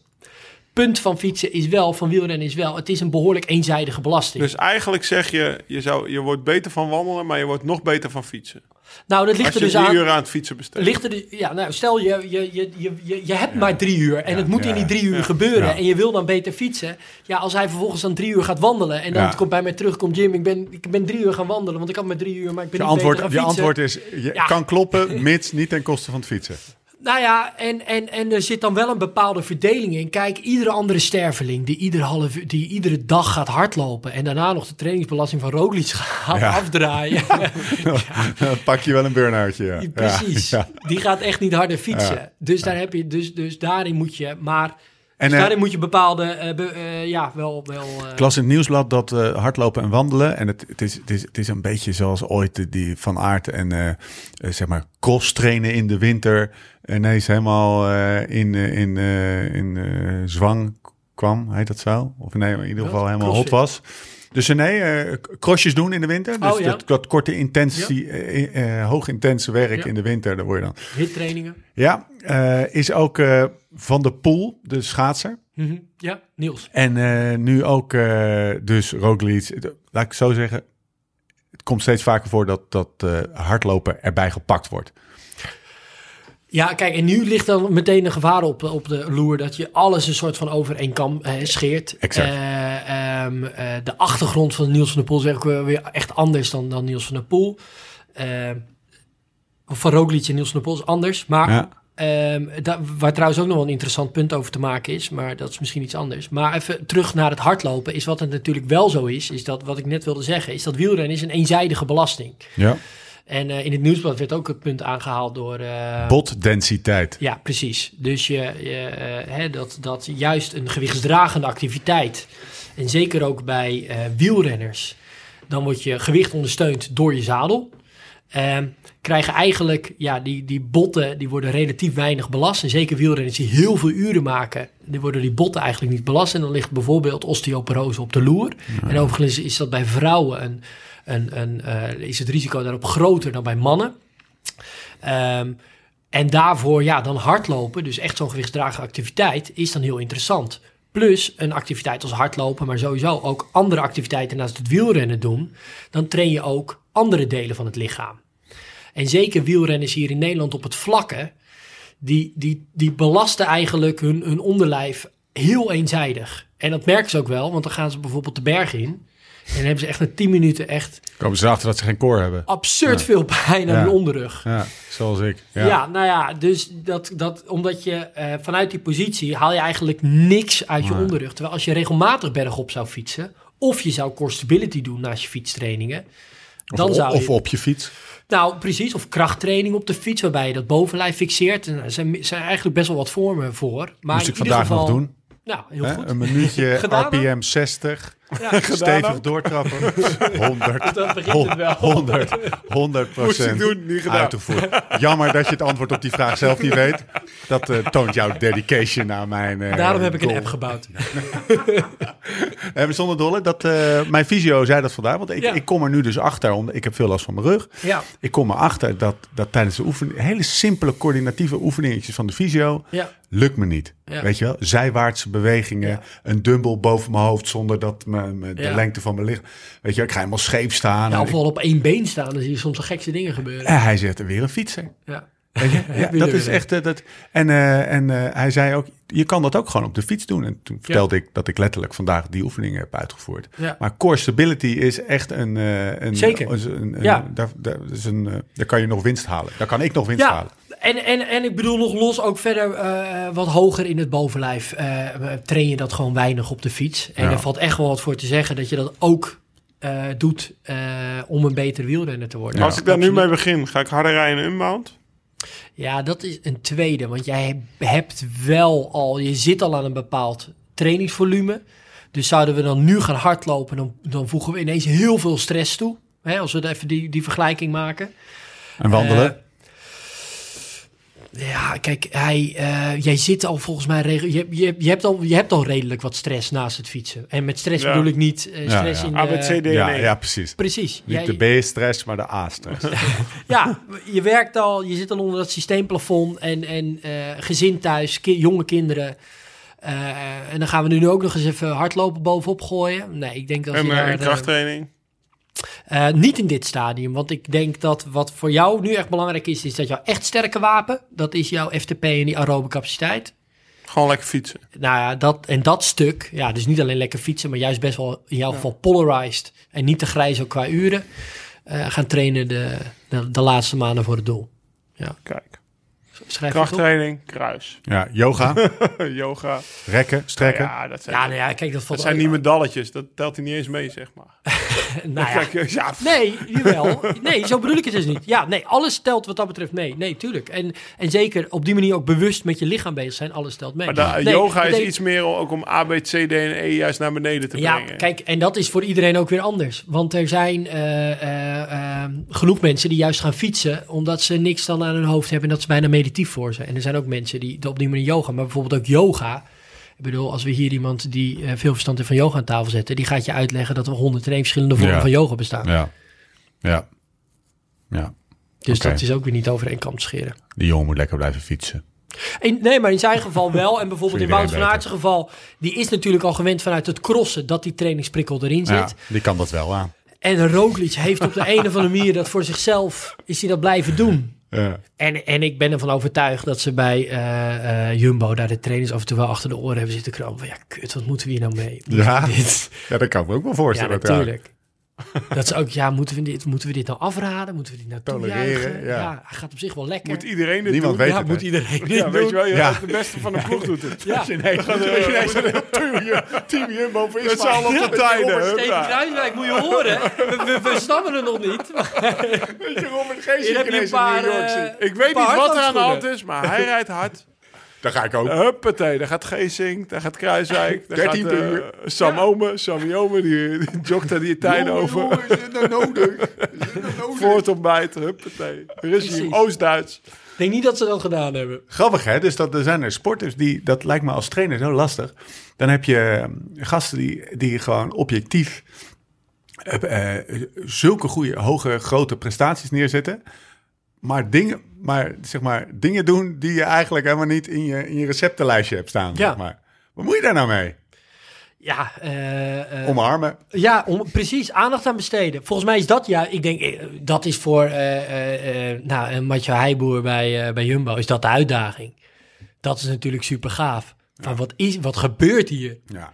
Punt van fietsen is wel, van wielrennen is wel, het is een behoorlijk eenzijdige belasting. Dus eigenlijk zeg je, je, zou, je wordt beter van wandelen, maar je wordt nog beter van fietsen. Nou, dat ligt Als er je dus drie aan. uur aan het fietsen besteedt. Ligt er dus, ja, nou, stel je, je, je, je, je, je hebt maar drie uur en het moet in die drie uur gebeuren en je wil dan beter fietsen. Ja, als hij vervolgens dan drie uur gaat wandelen en dan komt bij mij terug, komt Jim, ik ben, ik ben drie uur gaan wandelen, want ik had maar drie uur, maar ik ben Je niet antwoord, beter je gaan fietsen. antwoord is, je kan kloppen, mits niet ten koste van het fietsen. Nou ja, en, en, en er zit dan wel een bepaalde verdeling in. Kijk, iedere andere sterveling die, ieder half, die iedere dag gaat hardlopen... en daarna nog de trainingsbelasting van Roglic *laughs* gaat Ja. afdraaien... *laughs* Dan pak je wel een burn-outje. Ja. Precies. Ja, Die gaat echt niet harder fietsen. Ja. Dus, daar heb je, dus, dus daarin moet je... Maar En dus eh, daarin moet je bepaalde... eh, be- eh, ja, wel... wel ik las in het nieuwsblad dat hardlopen en wandelen... en het, het, is, het, is, het is een beetje zoals ooit die Van Aert en zeg maar cross trainen in de winter... ineens helemaal in, in, in zwang kwam, heet dat zo? Of nee, in ieder geval helemaal hot was. Dus nee, eh, crossjes doen in de winter. Dus Oh, ja. dat, dat korte intensie, eh, eh, hoog intense werk Ja. in de winter, daar word je dan. hittrainingen. Ja, is ook Van de Poel, de schaatser. Mhm. Ja, Niels. En nu ook dus Roglic. Laat ik zo zeggen, het komt steeds vaker voor dat, dat hardlopen erbij gepakt wordt. Ja, kijk, en nu ligt dan meteen een gevaar op, op de loer... dat je alles een soort van over één kam eh, scheert. Exact. Eh, ehm, eh, de achtergrond van Niels van der Poel is weer weer echt anders dan, dan Niels van der Poel. Van Roglic en Niels van der Poel is anders. Maar Ja. Ehm, da- waar trouwens ook nog wel een interessant punt over te maken is, maar dat is misschien iets anders. Maar even terug naar het hardlopen, is wat het natuurlijk wel zo is, is dat wat ik net wilde zeggen, is dat wielrennen is een eenzijdige belasting. Ja. En eh, in het nieuwsblad werd ook het punt aangehaald door... eh, Botdensiteit. ja, precies. Dus je, je, eh, hè, dat, dat juist een gewichtsdragende activiteit, en zeker ook bij wielrenners, dan wordt je gewicht ondersteund door je zadel. Ehm, krijgen eigenlijk, ja, die, die botten, die worden relatief weinig belast. En zeker wielrenners die heel veel uren maken, die worden die botten eigenlijk niet belast. En dan ligt bijvoorbeeld osteoporose op de loer. En overigens is dat bij vrouwen een, een, eh, is het risico daarop groter dan bij mannen. Ehm, en daarvoor, ja, dan hardlopen, dus echt zo'n gewichtsdragende activiteit, is dan heel interessant. Plus een activiteit als hardlopen, maar sowieso ook andere activiteiten naast het wielrennen doen. Dan train je ook andere delen van het lichaam. En zeker wielrenners hier in Nederland op het vlakke, die, die, die belasten eigenlijk hun, hun onderlijf heel eenzijdig. En dat merken ze ook wel, want dan gaan ze bijvoorbeeld de berg in. En dan hebben ze echt na 10 minuten echt Komen ze erachter dat ze geen core hebben. absurd veel pijn aan Ja. hun onderrug. Ja, zoals ik. Ja. Ja. nou ja, dus dat, dat, omdat je eh, vanuit die positie haal je eigenlijk niks uit je onderrug. Terwijl als je regelmatig bergop zou fietsen, of je zou core stability doen naast je fietstrainingen, dan of, zou je... of op je fiets. Nou, precies. Of krachttraining op de fiets, waarbij je dat bovenlijf fixeert. En er zijn, zijn eigenlijk best wel wat vormen voor. Maar Moest in ik ieder vandaag geval, nog doen. Nou, heel Hè? goed. Een minuutje? *laughs* RPM 60. Ja, *laughs* Stevig doortrappen. *laughs* 100. dat begint het wel. 100, 100 Moest procent doen, niet gedaan. uitgevoerd. Jammer dat je het antwoord op die vraag zelf niet weet. Dat eh, toont jouw dedication aan mijn eh, Daarom heb ik een app gebouwd. Maar *laughs* zonder dolle, dat, eh, mijn fysio zei dat vandaag. Want ik, Ja. ik kom er nu dus achter, omdat ik heb veel last van mijn rug. Ja, Ik kom erachter dat, dat tijdens de oefening, hele simpele coördinatieve oefeningetjes van de fysio, ja. lukt me niet. Ja. Weet je wel? Zijwaartse bewegingen, Ja. een dumbbell boven mijn hoofd zonder dat me, me- de Ja. lengte van mijn lichaam. Weet je, ik ga helemaal scheef staan. ik- wel op één been staan, dan zie je soms de gekste dingen gebeuren. en hij zegt er weer een fietser. Ja. Weet je? *laughs* Ja, dat is echt. eh, dat, en eh, en eh, hij zei ook: je kan dat ook gewoon op de fiets doen. En toen vertelde ik dat ik letterlijk vandaag die oefeningen heb uitgevoerd. Ja. Maar core stability is echt een. eh, een Zeker. Een, een, Ja. daar, daar, is een, eh, daar kan je nog winst halen. Daar kan ik nog winst Ja, halen. En, en, en ik bedoel nog los ook verder eh, wat hoger in het bovenlijf. eh, train je dat gewoon weinig op de fiets. En Ja. er valt echt wel wat voor te zeggen dat je dat ook eh, doet eh, om een betere wielrenner te worden. Ja, Als ik daar nu mee begin, ga ik harder rijden in Unbound? Ja, dat is een tweede. Want jij hebt wel al, je zit al aan een bepaald trainingsvolume. Dus zouden we dan nu gaan hardlopen, dan, dan voegen we ineens heel veel stress toe. Hè, als we even die, die vergelijking maken. En wandelen? Ja, kijk, hij, eh, jij zit al volgens mij... Je, je, je, hebt al, je hebt al redelijk wat stress naast het fietsen. En met stress Ja. bedoel ik niet eh, stress ja. in... ABCD eh, ja, nee. ja, precies. precies. Niet Jij- de B-stress, maar de A-stress. *laughs* Ja, je werkt al, je zit al onder dat systeemplafond en, en eh, gezin thuis, ki- jonge kinderen. Eh, en dan gaan we nu ook nog eens even hardlopen bovenop gooien. Nee, ik denk dat En, je daar, en krachttraining. Eh, niet in dit stadium, want ik denk dat wat voor jou nu echt belangrijk is, is dat jouw echt sterke wapen, dat is jouw FTP en die aerobe capaciteit. Gewoon lekker fietsen. Nou ja, dat, en dat stuk, ja, dus niet alleen lekker fietsen, maar juist best wel in jouw geval polarized en niet te grijs ook qua uren, eh, gaan trainen de, de, de laatste maanden voor het doel. Kijk. Schrijf? Krachttraining, kruis. Ja, yoga, *laughs* Yoga. rekken, strekken. Ja, dat zijn, Ja, nou ja, kijk, dat valt dat zijn niet medalletjes. Dat telt hij niet eens mee, zeg maar. *laughs* Nou ja, Kijk, ja, nee, jawel. Nee, zo bedoel ik het dus niet. Ja, nee, alles telt wat dat betreft mee. Nee, tuurlijk. En, en zeker op die manier ook bewust met je lichaam bezig zijn. Alles telt mee. maar Nee, yoga is iets meer ook om A, B, C, D en E juist naar beneden te Ja, brengen. kijk, en dat is voor iedereen ook weer anders. Want er zijn eh, eh, eh, genoeg mensen die juist gaan fietsen... omdat ze niks dan aan hun hoofd hebben... en dat is bijna meditief voor ze. En er zijn ook mensen die op die manier yoga... maar bijvoorbeeld ook yoga... Ik bedoel, als we hier iemand die eh, veel verstand heeft van yoga aan tafel zetten... die gaat je uitleggen dat er 101 verschillende vormen Ja. van yoga bestaan. Ja. Ja. Ja. Dus dat is ook weer niet over één kam te scheren. Die jongen moet lekker blijven fietsen. In, nee, maar in zijn geval wel. En bijvoorbeeld in Wout van Aertsen geval... die is natuurlijk al gewend vanuit het crossen... dat die trainingsprikkel erin zit. Ja, die kan dat wel aan. En Roglic heeft op de een of andere manier... dat voor zichzelf is hij dat blijven doen. Ja. En, en ik ben ervan overtuigd dat ze bij eh, eh, Jumbo... daar de trainers af en toe wel achter de oren hebben zitten kromen. Van ja, kut, wat moeten we hier nou mee? Ja. ja, dat kan ik me ook wel Ja, voorstellen. natuurlijk. Dat ze ook, ja, moeten we, dit, moeten we dit nou afraden? Moeten we dit nou Tolereren, ja. Ja. hij gaat op zich wel lekker. Moet iedereen dit Niemand doen? weet ja, het. moet iedereen dit Ja, weet doen? je wel, je Ja. de beste van de ploeg doet het. Ja. Nee, dat *laughs* is ineens een heel team, Jumbo voor Met z'n allen op de Robert tijden. Steven huppa. Kruiswijk moet je horen. We, we, we snappen het nog niet. Weet je, Robert Geesink Hier heb je ineens een paar, in New York eh. Ik weet niet wat er aan de hand is, maar hij rijdt hard. Daar ga ik ook. Huppatee, daar gaat Geesink, daar gaat Kruiswijk, daar 13 gaat eh, uur. Sam Ome, Sammy Ome, die, die jogt daar die tijden Jongen, over. jongen, is dit nou nodig? Is dit nou *laughs* nodig? Voor ontbijt, huppatee. Oost-Duits. ik denk niet dat ze dat gedaan hebben. Grappig hè, dus dat er zijn er sporters die, dat lijkt me als trainer zo lastig. Dan heb je eh, gasten die, die gewoon objectief eh, eh, zulke goede, hoge, grote prestaties neerzetten. Maar dingen, maar, zeg maar dingen doen die je eigenlijk helemaal niet in je, in je receptenlijstje hebt staan. Ja. Zeg maar. Wat moet je daar nou mee? Ja, eh, eh, Omarmen. ja om, precies, aandacht aan besteden. Volgens mij is dat ja, ik denk, eh, dat is voor eh eh, nou, een Matje Heijboer bij, bij Jumbo, is dat de uitdaging. Dat is natuurlijk super gaaf. Van wat, is, wat gebeurt hier? Ja.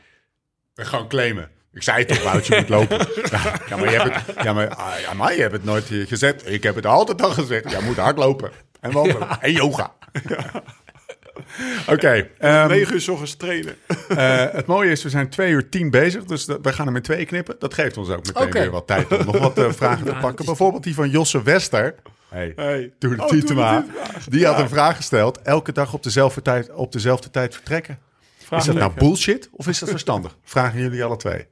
Gewoon claimen. Ik zei toch, Wout, je moet lopen. Ja, ja, maar je hebt het, ja, maar, ah, ja, maar je hebt het nooit eh, gezet. Ik heb het altijd al gezegd. Jij moet hardlopen. En wandelen. En yoga. *laughs* Oké. ehm, 9 uur 's ochtends trainen. eh, het mooie is, we zijn twee uur tien bezig. Dus we gaan er met twee knippen. Dat geeft ons ook meteen weer wat tijd om nog wat eh, vragen te pakken. Bijvoorbeeld die van Josse Wester. Hey. Hey. Doe de Oh, Tietema. Die had een vraag gesteld. Elke dag op dezelfde tijd, op dezelfde tijd vertrekken. Vraag is dat nou bullshit of is dat verstandig? Vragen jullie alle twee.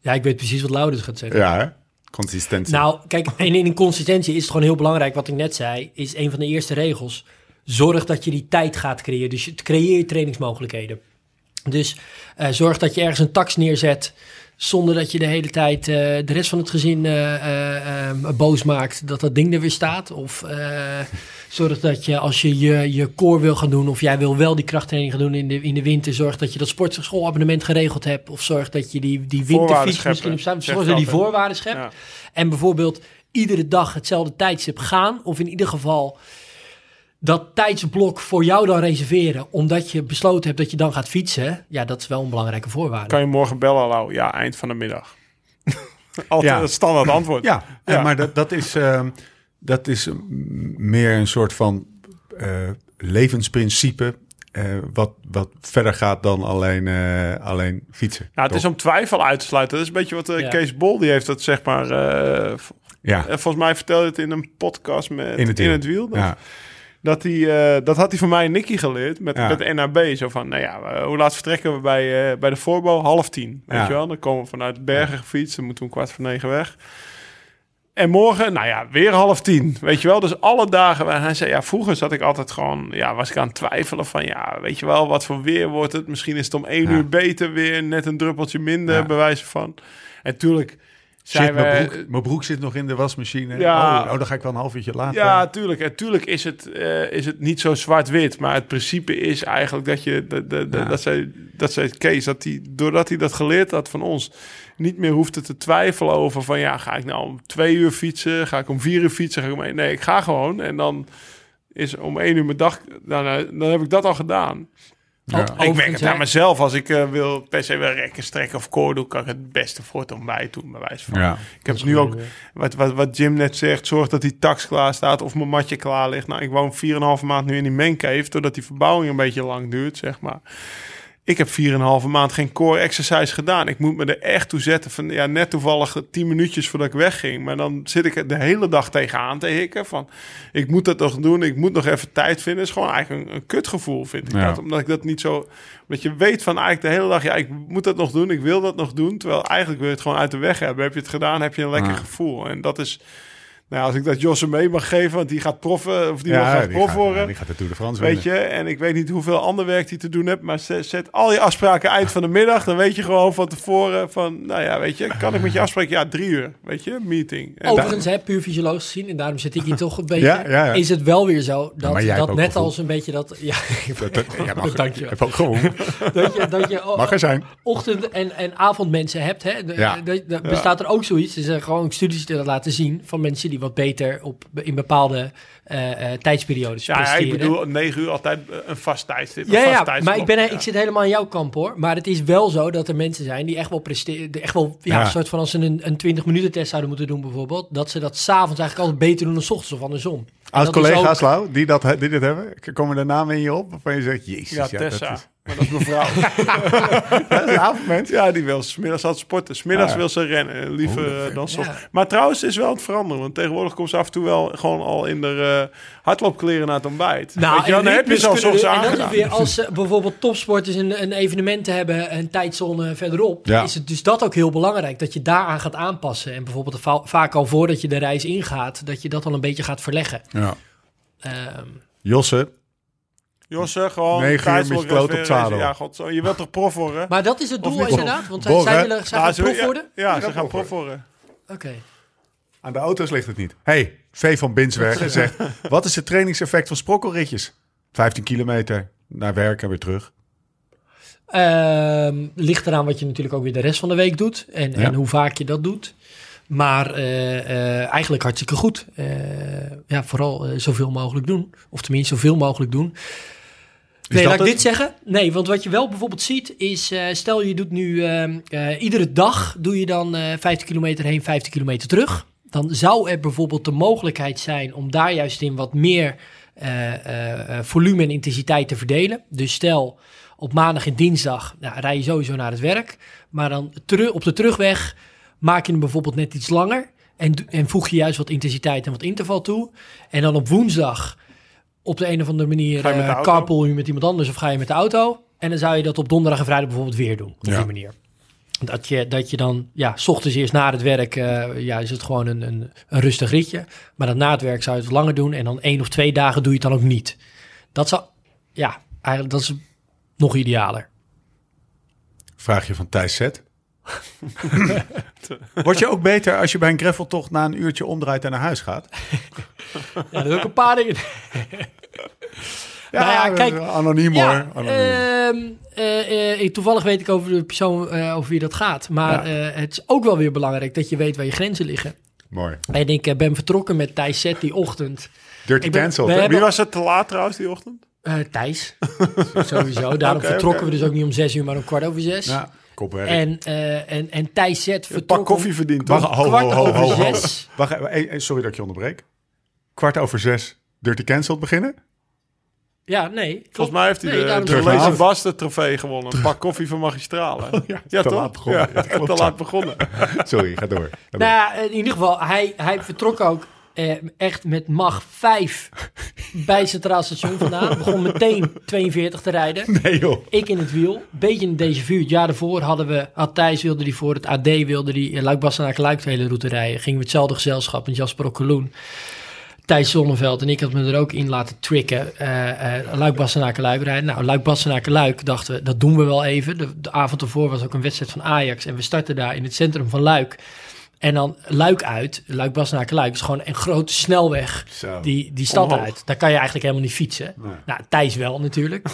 Ja, ik weet precies wat Laurens gaat zeggen. Ja, hè? Consistentie. Nou, kijk, en in consistentie is het gewoon heel belangrijk, wat ik net zei, is een van de eerste regels. Zorg dat je die tijd gaat creëren. Dus je creëer je trainingsmogelijkheden. Dus eh, zorg dat je ergens een tax neerzet, zonder dat je de hele tijd eh, de rest van het gezin eh, eh, boos maakt dat dat ding er weer staat. Of *laughs* zorg dat je als je, je je core wil gaan doen, of jij wil wel die krachttraining gaan doen in de, in de winter, zorg dat je dat sportschoolabonnement geregeld hebt. Of zorg dat je die, die winterfiets misschien op Zorg dat je die voorwaarden schept. Ja. En bijvoorbeeld iedere dag hetzelfde tijdstip gaan. Of in ieder geval dat tijdsblok voor jou dan reserveren. Omdat je besloten hebt dat je dan gaat fietsen. Ja, dat is wel een belangrijke voorwaarde. Kan je morgen bellen, Lau? Ja, eind van de middag. *laughs* Altijd Ja. het standaard antwoord. Ja, Ja. maar dat, dat is, ehm, dat is mm, meer een soort van eh, levensprincipe. eh, wat, wat verder gaat dan alleen, eh, alleen fietsen. Nou, het is om twijfel uit te sluiten. Dat is een beetje wat Ja. Kees Bol, die heeft dat zeg maar... eh, Ja, volgens mij vertelde je het in een podcast met In het, Wiel. Dat, Ja. Dat, hij, eh, dat had hij van mij en Nicky geleerd met, Ja. met NAB. Zo van, nou ja, eh, hoe laat vertrekken we bij, eh, bij de voorbouw? Half tien, weet je wel? Dan komen we vanuit Bergen gefietst. Dan moeten we om kwart voor negen weg. En morgen, nou ja, weer half tien, weet je wel? Dus alle dagen. En hij zei, ja, vroeger zat ik altijd gewoon, ja, was ik aan het twijfelen van, ja, weet je wel, wat voor weer wordt het? Misschien is het om één Ja. uur beter weer, net een druppeltje minder, Ja. bij wijze van. En tuurlijk zijn Shit, mijn, we... broek, mijn broek zit nog in de wasmachine. Ja. Oh, oh, dan ga ik wel een half uurtje later. Ja, tuurlijk. En tuurlijk is het, eh, is het niet zo zwart-wit. Maar het principe is eigenlijk dat je... De- Ja. Dat zei, dat zei Kees, dat hij, doordat hij dat geleerd had van ons... niet meer hoefde te twijfelen over van... ja, ga ik nou om twee uur fietsen? Ga ik om vier uur fietsen? Ga ik om één? Nee, ik ga gewoon. En dan is om één uur mijn dag... Dan, eh, dan heb ik dat al gedaan. Ja. Ik merk het aan mezelf. Als ik eh, wil per se wil rekken, strekken of core doen... kan ik het beste voor het ontbijt doen, bij wijze van. Ja. Ik heb nu ook, wat, wat, wat Jim net zegt, zorg dat die tax klaar staat of mijn matje klaar ligt. Nou, ik woon 4,5 maand nu in die mancave, doordat die verbouwing een beetje lang duurt, zeg maar. Ik heb 4,5 maand geen core exercise gedaan. Ik moet me er echt toe zetten van, ja, net toevallig 10 minuutjes voordat ik wegging. Maar dan zit ik er de hele dag tegenaan te hikken van, ik moet dat nog doen, ik moet nog even tijd vinden. Het is gewoon eigenlijk een, een kutgevoel, vind ik Ja. dat. Omdat ik dat niet zo, omdat je weet van eigenlijk de hele dag, ja, ik moet dat nog doen, ik wil dat nog doen. Terwijl eigenlijk wil je het gewoon uit de weg hebben. Heb je het gedaan, heb je een lekker Ja. gevoel. En dat is, nou, als ik dat Josse mee mag geven, want die gaat proffen, of die wil Ja, graag die prof gaat, worden. die gaat de Tour de France Weet winnen. je, en ik weet niet hoeveel ander werk die te doen hebt, maar zet, zet al je afspraken eind van de middag. Dan weet je gewoon van tevoren van, nou ja, weet je, kan ik met je afspreken? Ja, drie uur, weet je, meeting. En Overigens, hè, puur fysiologisch gezien, en daarom zit ik hier toch een beetje, Ja, ja, ja. is het wel weer zo dat, dat net gevoel. als een beetje dat, ja, Dat, dat, *laughs* ja, mag, *laughs* Dank je hebt ook gewoon. *laughs* dat je, dat je Mag er zijn. ochtend- en, en avondmensen hebt. Hè? De- Ja. de- de- bestaat er ook zoiets. Er zijn gewoon studies die dat laten zien van mensen die wat beter op, in bepaalde eh, eh, tijdsperiodes ja, ja, ik bedoel, negen uur altijd eh, een vast tijdstip. een Ja, vast ja, maar ik, ben, Ja. ik zit helemaal in jouw kamp hoor. Maar het is wel zo dat er mensen zijn die echt wel presteren. Echt wel, ja, Ja. een soort van als ze een, een 20 minuten test zouden moeten doen bijvoorbeeld. Dat ze dat s'avonds eigenlijk altijd beter doen dan s ochtends of andersom. Als collega's, ook- Lau, die, dat, die dit hebben, komen er namen in je op waarvan je zegt, jezus, Ja, ja, Tessa. dat is, Maar dat is mijn vrouw. *laughs* *laughs* dat is een avondmens. ja, die wil smiddags altijd sporten. Smiddags Ah, wil ze rennen. Liever Oh, eh, dan zo. Ja. Maar trouwens is wel aan het veranderen. Want tegenwoordig komt ze af en toe wel gewoon al in de hardloopkleren naar het ontbijt. Nou, Weet je dan heb je ze al soms En dat is aangedaan. weer als eh, bijvoorbeeld topsporters een, een evenement hebben, een tijdzone verderop, Ja. is het dus dat ook heel belangrijk dat je daaraan gaat aanpassen. En bijvoorbeeld va- vaak al voordat je de reis ingaat, dat je dat al een beetje gaat verleggen. Ja. Ehm, Josse, Josse, gewoon uur met je kloot op zadel. Ja, god, zo. je wilt toch prof worden? maar dat is het doel inderdaad, want Bor, zij willen zij Nou, gaan ze- prof ja, worden. Ja, ze gaan prof prof worden. Oké. aan de auto's ligt het niet. hey, V van Binsbergen zegt, wat is het trainingseffect van sprokkelritjes? 15 kilometer naar werk en weer terug. Ehm, ligt eraan wat je natuurlijk ook weer de rest van de week doet en, Ja. en hoe vaak je dat doet. Maar eh, eh, eigenlijk hartstikke goed. Eh, ja, vooral zoveel mogelijk doen. Of tenminste, zoveel mogelijk doen. Nee, dat laat ik dit zeggen? Nee, want wat je wel bijvoorbeeld ziet is... stel je doet nu ehm, eh, iedere dag doe je dan eh 50 kilometer heen, 50 kilometer terug. Dan zou er bijvoorbeeld de mogelijkheid zijn om daar juist in wat meer eh, eh, eh, volume en intensiteit te verdelen. Dus stel op maandag en dinsdag nou, rij je sowieso naar het werk. Maar dan teru- op de terugweg maak je hem bijvoorbeeld net iets langer. En, en voeg je juist wat intensiteit en wat interval toe. En dan op woensdag op de een of andere manier Ga je met de eh, auto? carpool je met iemand anders of ga je met de auto. En dan zou je dat op donderdag en vrijdag bijvoorbeeld weer doen. Op Ja. die manier. Dat je, dat je dan, ja, s ochtends eerst na het werk, eh, ja, is het gewoon een, een, een rustig ritje. Maar dan na het werk zou je het langer doen. En dan één of twee dagen doe je het dan ook niet. Dat zou, ja, eigenlijk, dat is nog idealer. Vraagje van Thijs Zet. *laughs* Word je ook beter als je bij een graveltocht na een uurtje omdraait en naar huis gaat? Ja, dat is ook een paar dingen. Ja, Nou ja, kijk, Anoniem hoor. Ja, Anoniem. ehm, eh, eh, toevallig weet ik over de persoon eh, over wie dat gaat. Maar eh, het is ook wel weer belangrijk dat je weet waar je grenzen liggen. Mooi. En ik ben vertrokken met Thijs Zet die ochtend. Dirty ben- cancelled. hebben- Wie was het te laat trouwens die ochtend? Eh, Thijs, *laughs* sowieso. Daarom vertrokken we dus ook niet om zes uur, maar om kwart over zes. Ja, kopwerk. En, eh, en, en Thijs Zet Een pak vertrok koffie om verdiend, Wacht, toch? ho, ho, kwart ho, over ho. zes. Wacht, even, sorry dat ik je onderbreek. Kwart over zes, Dirty Cancelled beginnen? Ja, nee. klopt. Volgens mij heeft hij Nee, de, trofee gewonnen. Een pak koffie van magistralen. ja, ja, te toch? laat begonnen. Ja, te laat begonnen. *laughs* Sorry, ga door. Ga. Nou ja, in ieder geval, hij, hij vertrok ook eh, echt met mag 5 bij Centraal Station vandaan. Begon meteen 42 te rijden. Nee joh. Ik in het wiel. Beetje een déjà vu. Het jaar daarvoor hadden we... Had Thijs wilde die voor het AD wilde die eh, Luik Bastenaken Luik de hele route rijden. Gingen we hetzelfde gezelschap met Jasper Okkeloen. Thijs Zonneveld en ik had me er ook in laten tricken. eh eh Luik Bastenaken Luik rijden. Nou, Luik Bastenaken Luik dachten we, dat doen we wel even. De, de avond ervoor was ook een wedstrijd van Ajax. En we starten daar in het centrum van Luik. En dan Luik uit, Luik Bastenaken Luik, is gewoon een grote snelweg Zo. die, die stad Omhoog. uit. Daar kan je eigenlijk helemaal niet fietsen. Nou, Thijs wel natuurlijk.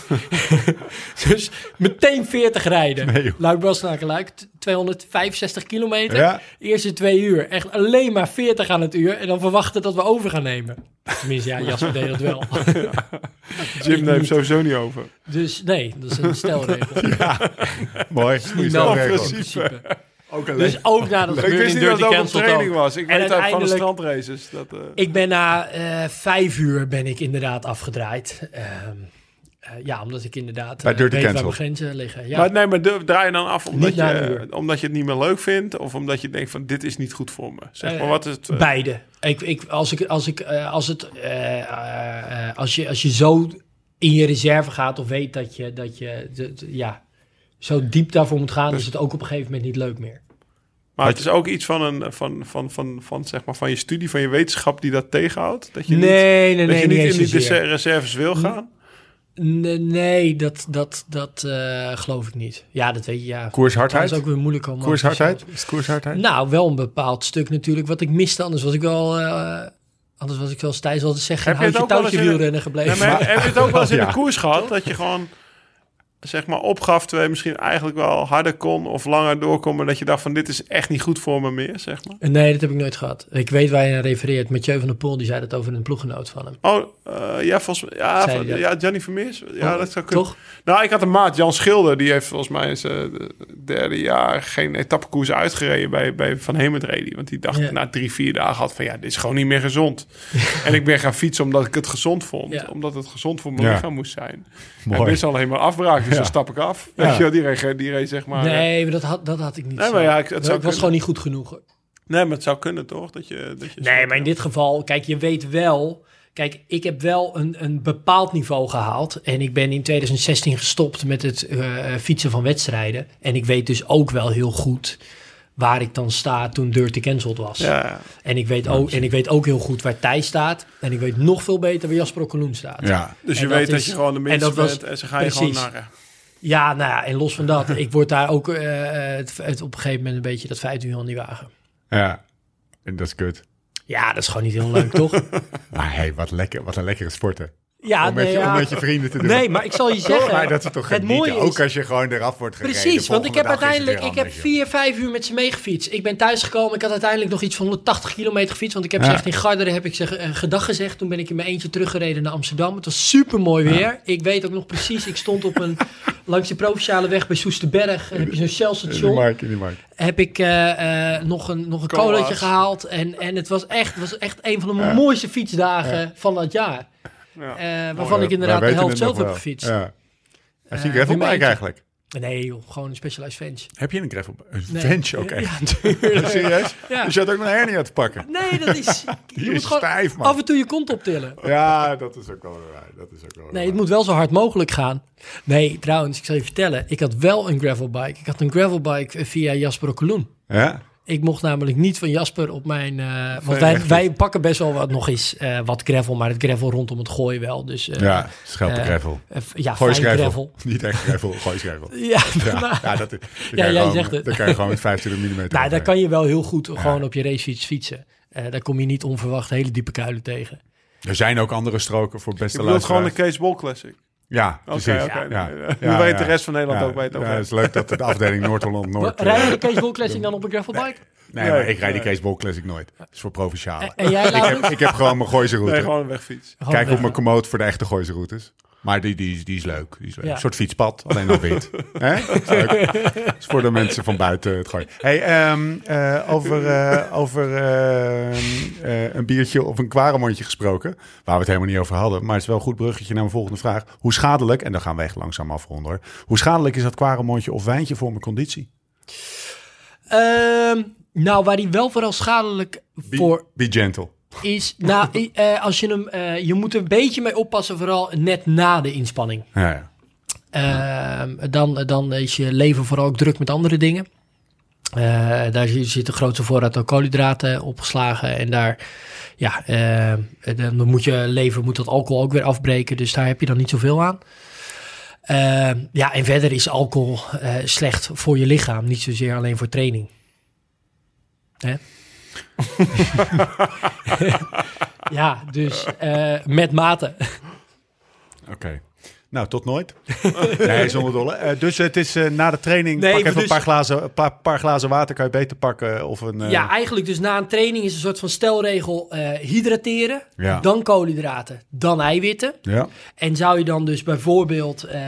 *laughs* dus meteen 40 rijden. Nee. Luik Bastenaken Luik, t- 265 kilometer. Ja. Eerste twee uur, echt alleen maar 40 aan het uur. En dan verwachten dat we over gaan nemen. Tenminste, ja, Jasper deed dat wel. *laughs* Jim neemt sowieso niet over. dus nee, dat is een *laughs* stelregel. Mooi. Goeie Nou, stelregel. Ook Dus ook na *laughs* dat Ik gebeurde wist in niet dat Dirty het ook een Cancel training ook. was. Ik En weet uit van de uiteindelijk- strandraces. Dat, eh, Ik ben na eh, vijf uur ben ik inderdaad afgedraaid. Ehm, eh, ja, omdat ik inderdaad Bij Dirty weet waar Cancel. mijn grenzen liggen. Ja. Maar nee, maar de- draai je dan af omdat je, omdat je het niet meer leuk vindt? Of omdat je denkt van dit is niet goed voor me? Zeg maar, wat is het? Beide. Ik, ik, als, ik, als, ik, eh, als, het, eh, eh, eh, als, je, als je zo in je reserve gaat of weet dat je, dat je de- de- ja, zo diep daarvoor moet gaan, Dus- is het ook op een gegeven moment niet leuk meer. Maar het is ook iets van, een, van, van, van, van, zeg maar, van je studie, van je wetenschap die dat tegenhoudt? Dat je niet, nee, nee, dat je nee, niet niet in die reserves wil gaan? Nee, nee, dat, dat, dat eh, geloof ik niet. Ja, dat weet je, ja. Koershardheid? Dat is ook weer moeilijk om... Koershardheid? Is koershardheid? Nou, wel een bepaald stuk natuurlijk wat ik miste. Anders was ik wel... eh, anders was ik zoals Thijs altijd zegt, Heb geen je het wel touwtje wielrennen gebleven. Maar heb je het ook wel eens in *laughs* Ja. de koers gehad? Dat je gewoon zeg maar opgaf terwijl je misschien eigenlijk wel harder kon of langer doorkomen. Dat je dacht van dit is echt niet goed voor me meer, zeg maar. Nee, dat heb ik nooit gehad. Ik weet waar je aan refereert. Mathieu van der Poel, die zei dat over een ploeggenoot van hem. Oh, eh, ja, volgens mij. Ja, van- ja, Johnny Vermeers. Ja, Oh, dat zou kunnen. Toch? Nou, ik had een maat, Jan Schilder, die heeft volgens mij in zijn eh, derde jaar geen etappekoers uitgereden bij, bij Van Hemetredi. Want die dacht Ja. na drie, vier dagen had van ja, dit is gewoon niet meer gezond. *laughs* en ik ben gaan fietsen omdat ik het gezond vond. Ja. Omdat het gezond voor mijn Ja. lichaam moest zijn. Mooi. En wist alleen maar afbraak, *laughs* dus Ja. dan stap ik af. Ja. Weet je wel, die reed, die reed zeg maar... nee, maar dat had, dat had ik niet. Nee, maar ja, ik- het Dat was kunnen. gewoon niet goed genoeg. hoor. Nee, maar het zou kunnen toch? Dat je, dat je Nee, maar in dit geval, kijk, je weet wel... Kijk, ik heb wel een, een bepaald niveau gehaald. En ik ben in 2016 gestopt met het eh, fietsen van wedstrijden. En ik weet dus ook wel heel goed waar ik dan sta toen Dirty Cancelled was. Ja, ja. En, ik weet ook, en ik weet ook heel goed waar Thijs staat. En ik weet nog veel beter waar Jasper Okkeloen staat. Ja. Dus En je dat weet dat is- je gewoon de en minste dat was- bent en ze gaan je gewoon narren. Ja, nou ja, en los van dat, ik word daar ook eh, het, het op een gegeven moment een beetje dat feit uur die wagen. Ja. En dat is kut. Ja, dat is gewoon niet heel leuk, toch? *laughs* Maar hey, wat, lekker, wat een lekkere sporten. Ja, om, met je, om met je vrienden te doen. nee, maar ik zal je *laughs* zeggen. maar dat is toch het mooie Ook is, als je gewoon eraf wordt gereden. Precies, want ik heb uiteindelijk, ik heb vier, vijf uur met ze meegefietst. Ik ben thuisgekomen, ik had uiteindelijk nog iets van 180 kilometer gefietst. Want ik heb Ja. gezegd, in Garderen heb ik ze eh, gedag gezegd. Toen ben ik in mijn eentje teruggereden naar Amsterdam. Het was super mooi weer. Ik weet ook nog precies, ik stond op een, *laughs* langs de provinciale weg bij Soesterberg. En heb je zo'n joh. In die Shell-station. markt, in die markt. Heb ik eh, eh, nog een, nog een colaatje gehaald. En, en het was echt, het was echt een van de mooiste fietsdagen van dat jaar. Ja. Eh, waarvan ik inderdaad de helft het zelf heb gefietst. Ja. Eh, gravelbike in mijn eentje. eigenlijk. Nee joh, gewoon een Specialized Venge. Heb je een gravelbike? Een Nee. Ook echt? *laughs* Ja. *laughs* Serieus? Ja. Dus je had ook een hernia te pakken? Nee, dat is... *laughs* Die Je is moet gewoon stijf, man. af en toe je kont optillen. Ja, dat is ook wel waar. Dat is ook wel Nee, het moet wel zo hard mogelijk gaan. Nee, trouwens, ik zal je vertellen. Ik had wel een gravelbike. Ik had een gravelbike eh, via Jasper Okkeloen. Ja? Ik mocht namelijk niet van Jasper op mijn... eh, want Van wij, wij pakken best wel wat nog eens eh, wat gravel, maar het gravel rondom het gooien wel. Dus eh, Ja, schelpen gravel. ja, Gooi fijn gravel. gravel. *laughs* Niet echt gravel, gooi gravel. *laughs* Ja, Ja, *laughs* maar- ja, dat, dat Ja, kan je jij gewoon, zegt het. Dan kan je gewoon met 25 mm. nou, daar kan je wel heel goed gewoon op je racefiets fietsen. Eh, daar kom je niet onverwacht hele diepe kuilen tegen. Er zijn ook andere stroken voor Je beste bedoelt gewoon de luisteraars. Kees Bol Classic. Ja, precies. oké. Ja. Nu Ja, weet ja. de rest van Nederland Ja, ook over ja. Het is leuk dat de afdeling Noord-Holland Noord... eh, Rij je de Kees Bol Classic dan op een gravelbike? Nee, maar ik rijd die Kees Bol Classic nooit. Dat is voor provinciale. En jij, Ik heb, ik heb gewoon mijn Gooise route. Nee, gewoon een wegfiets. Kijk op mijn commode voor de echte Gooise routes. Maar die, die, is- die is leuk. Die is leuk. Ja. Een soort fietspad, alleen dan wit. *laughs* Hè? Dat is leuk. Dat is voor de mensen van buiten het gooien. Hey, ehm, eh, over, eh, over ehm, eh, een biertje of een kwaremondje gesproken. Waar we het helemaal niet over hadden. Maar het is wel een goed bruggetje naar mijn volgende vraag. Hoe schadelijk, en dan gaan we echt langzaam afronden hoor. Hoe schadelijk is dat kwaremondje of wijntje voor mijn conditie? Ehm, nou, waar die wel vooral schadelijk Be, voor... be gentle. Is, nou, eh, als je hem, eh, je moet er een beetje mee oppassen, vooral net na de inspanning. Ja, ja. Ehm, dan, dan is je leven vooral ook druk met andere dingen. Eh, daar zit de grootste voorraad aan koolhydraten opgeslagen. En daar, ja, dan moet je leven moet dat alcohol ook weer afbreken. Dus daar heb je dan niet zoveel aan. Ehm, ja, en verder is alcohol slecht voor je lichaam. Niet zozeer alleen voor training. Hè? *laughs* ja, dus eh, met mate. Oké. Nou, tot nooit. *laughs* nee, zonder dolle. Eh, dus het is eh, na de training, Nee, pak even dus- een paar glazen, een paar, paar glazen water, kan je beter pakken. Of een, eh, Ja, eigenlijk dus na een training is een soort van stelregel eh, hydrateren, Ja. dan koolhydraten, dan eiwitten. ja. En zou je dan dus bijvoorbeeld eh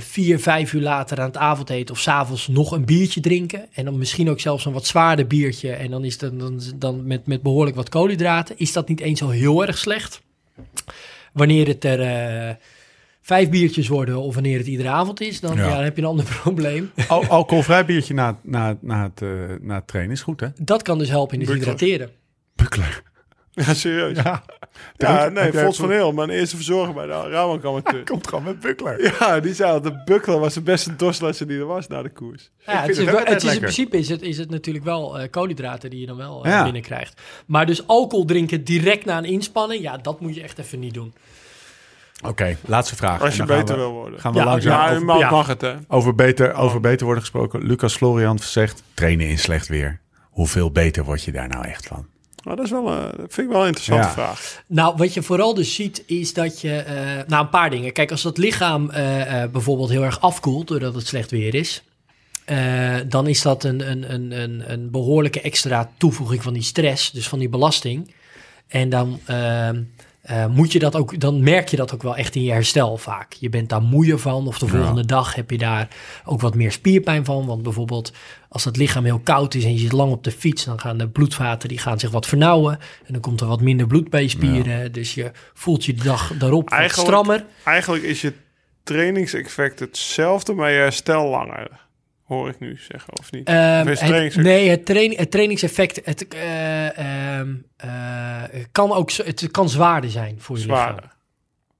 vier, vijf uur later aan het avondeten of s'avonds nog een biertje drinken. En dan misschien ook zelfs een wat zwaarder biertje. En dan is het dan, dan met, met behoorlijk wat koolhydraten. Is dat niet eens zo heel erg slecht? Wanneer het er eh, vijf biertjes worden of wanneer het iedere avond is, dan, Ja. ja. dan heb je een ander *laughs* probleem. Al alcoholvrij biertje na, na, na, het, eh, na het trainen is goed, hè? Dat kan dus helpen in het Bukkelen. hydrateren. Bukkelen. *laughs* Ja, serieus. Ja, Ja. nee, Fons van Heel, mijn eerste verzorger bij de Rabobank amateur. *laughs* Komt gewoon met bukkelen. Ja, die zei al, de bukkelen was de beste dorstlesser die er was na de koers. Ja, het is, het is in principe is het, is het natuurlijk wel eh, koolhydraten die je dan wel eh, Ja. binnenkrijgt. Maar dus alcohol drinken direct na een inspanning, ja, dat moet je echt even niet doen. Oké, laatste vraag. Als je beter we- wil worden. Gaan we Ja, langzaam Ja, over, een ja. mag het, hè. over, beter, over beter worden gesproken. Lucas Florian zegt, trainen in slecht weer. Hoeveel beter word je daar nou echt van? Maar dat is wel, eh, dat vind ik wel een interessante Ja. vraag. Nou, wat je vooral dus ziet, is dat je... eh, nou, een paar dingen. Kijk, als dat lichaam eh, eh, bijvoorbeeld heel erg afkoelt... doordat het slecht weer is... eh, dan is dat een, een, een, een, een behoorlijke extra toevoeging van die stress. Dus van die belasting. En dan... eh, moet je dat ook, dan merk je dat ook wel echt in je herstel vaak. Je bent daar moeier van, of de volgende dag heb je daar ook wat meer spierpijn van. Want bijvoorbeeld, als het lichaam heel koud is en je zit lang op de fiets, dan gaan de bloedvaten die gaan zich wat vernauwen. En dan komt er wat minder bloed bij je spieren. Dus je voelt je de dag daarop Eigenlijk- strammer. Eigenlijk is je trainingseffect hetzelfde, maar je herstel langer. Hoor ik nu zeggen, of niet? Ehm, het- nee, het, train, het trainingseffect het, eh, ehm, eh, kan ook het kan zwaarder zijn voor je lichaam. Zwaarder.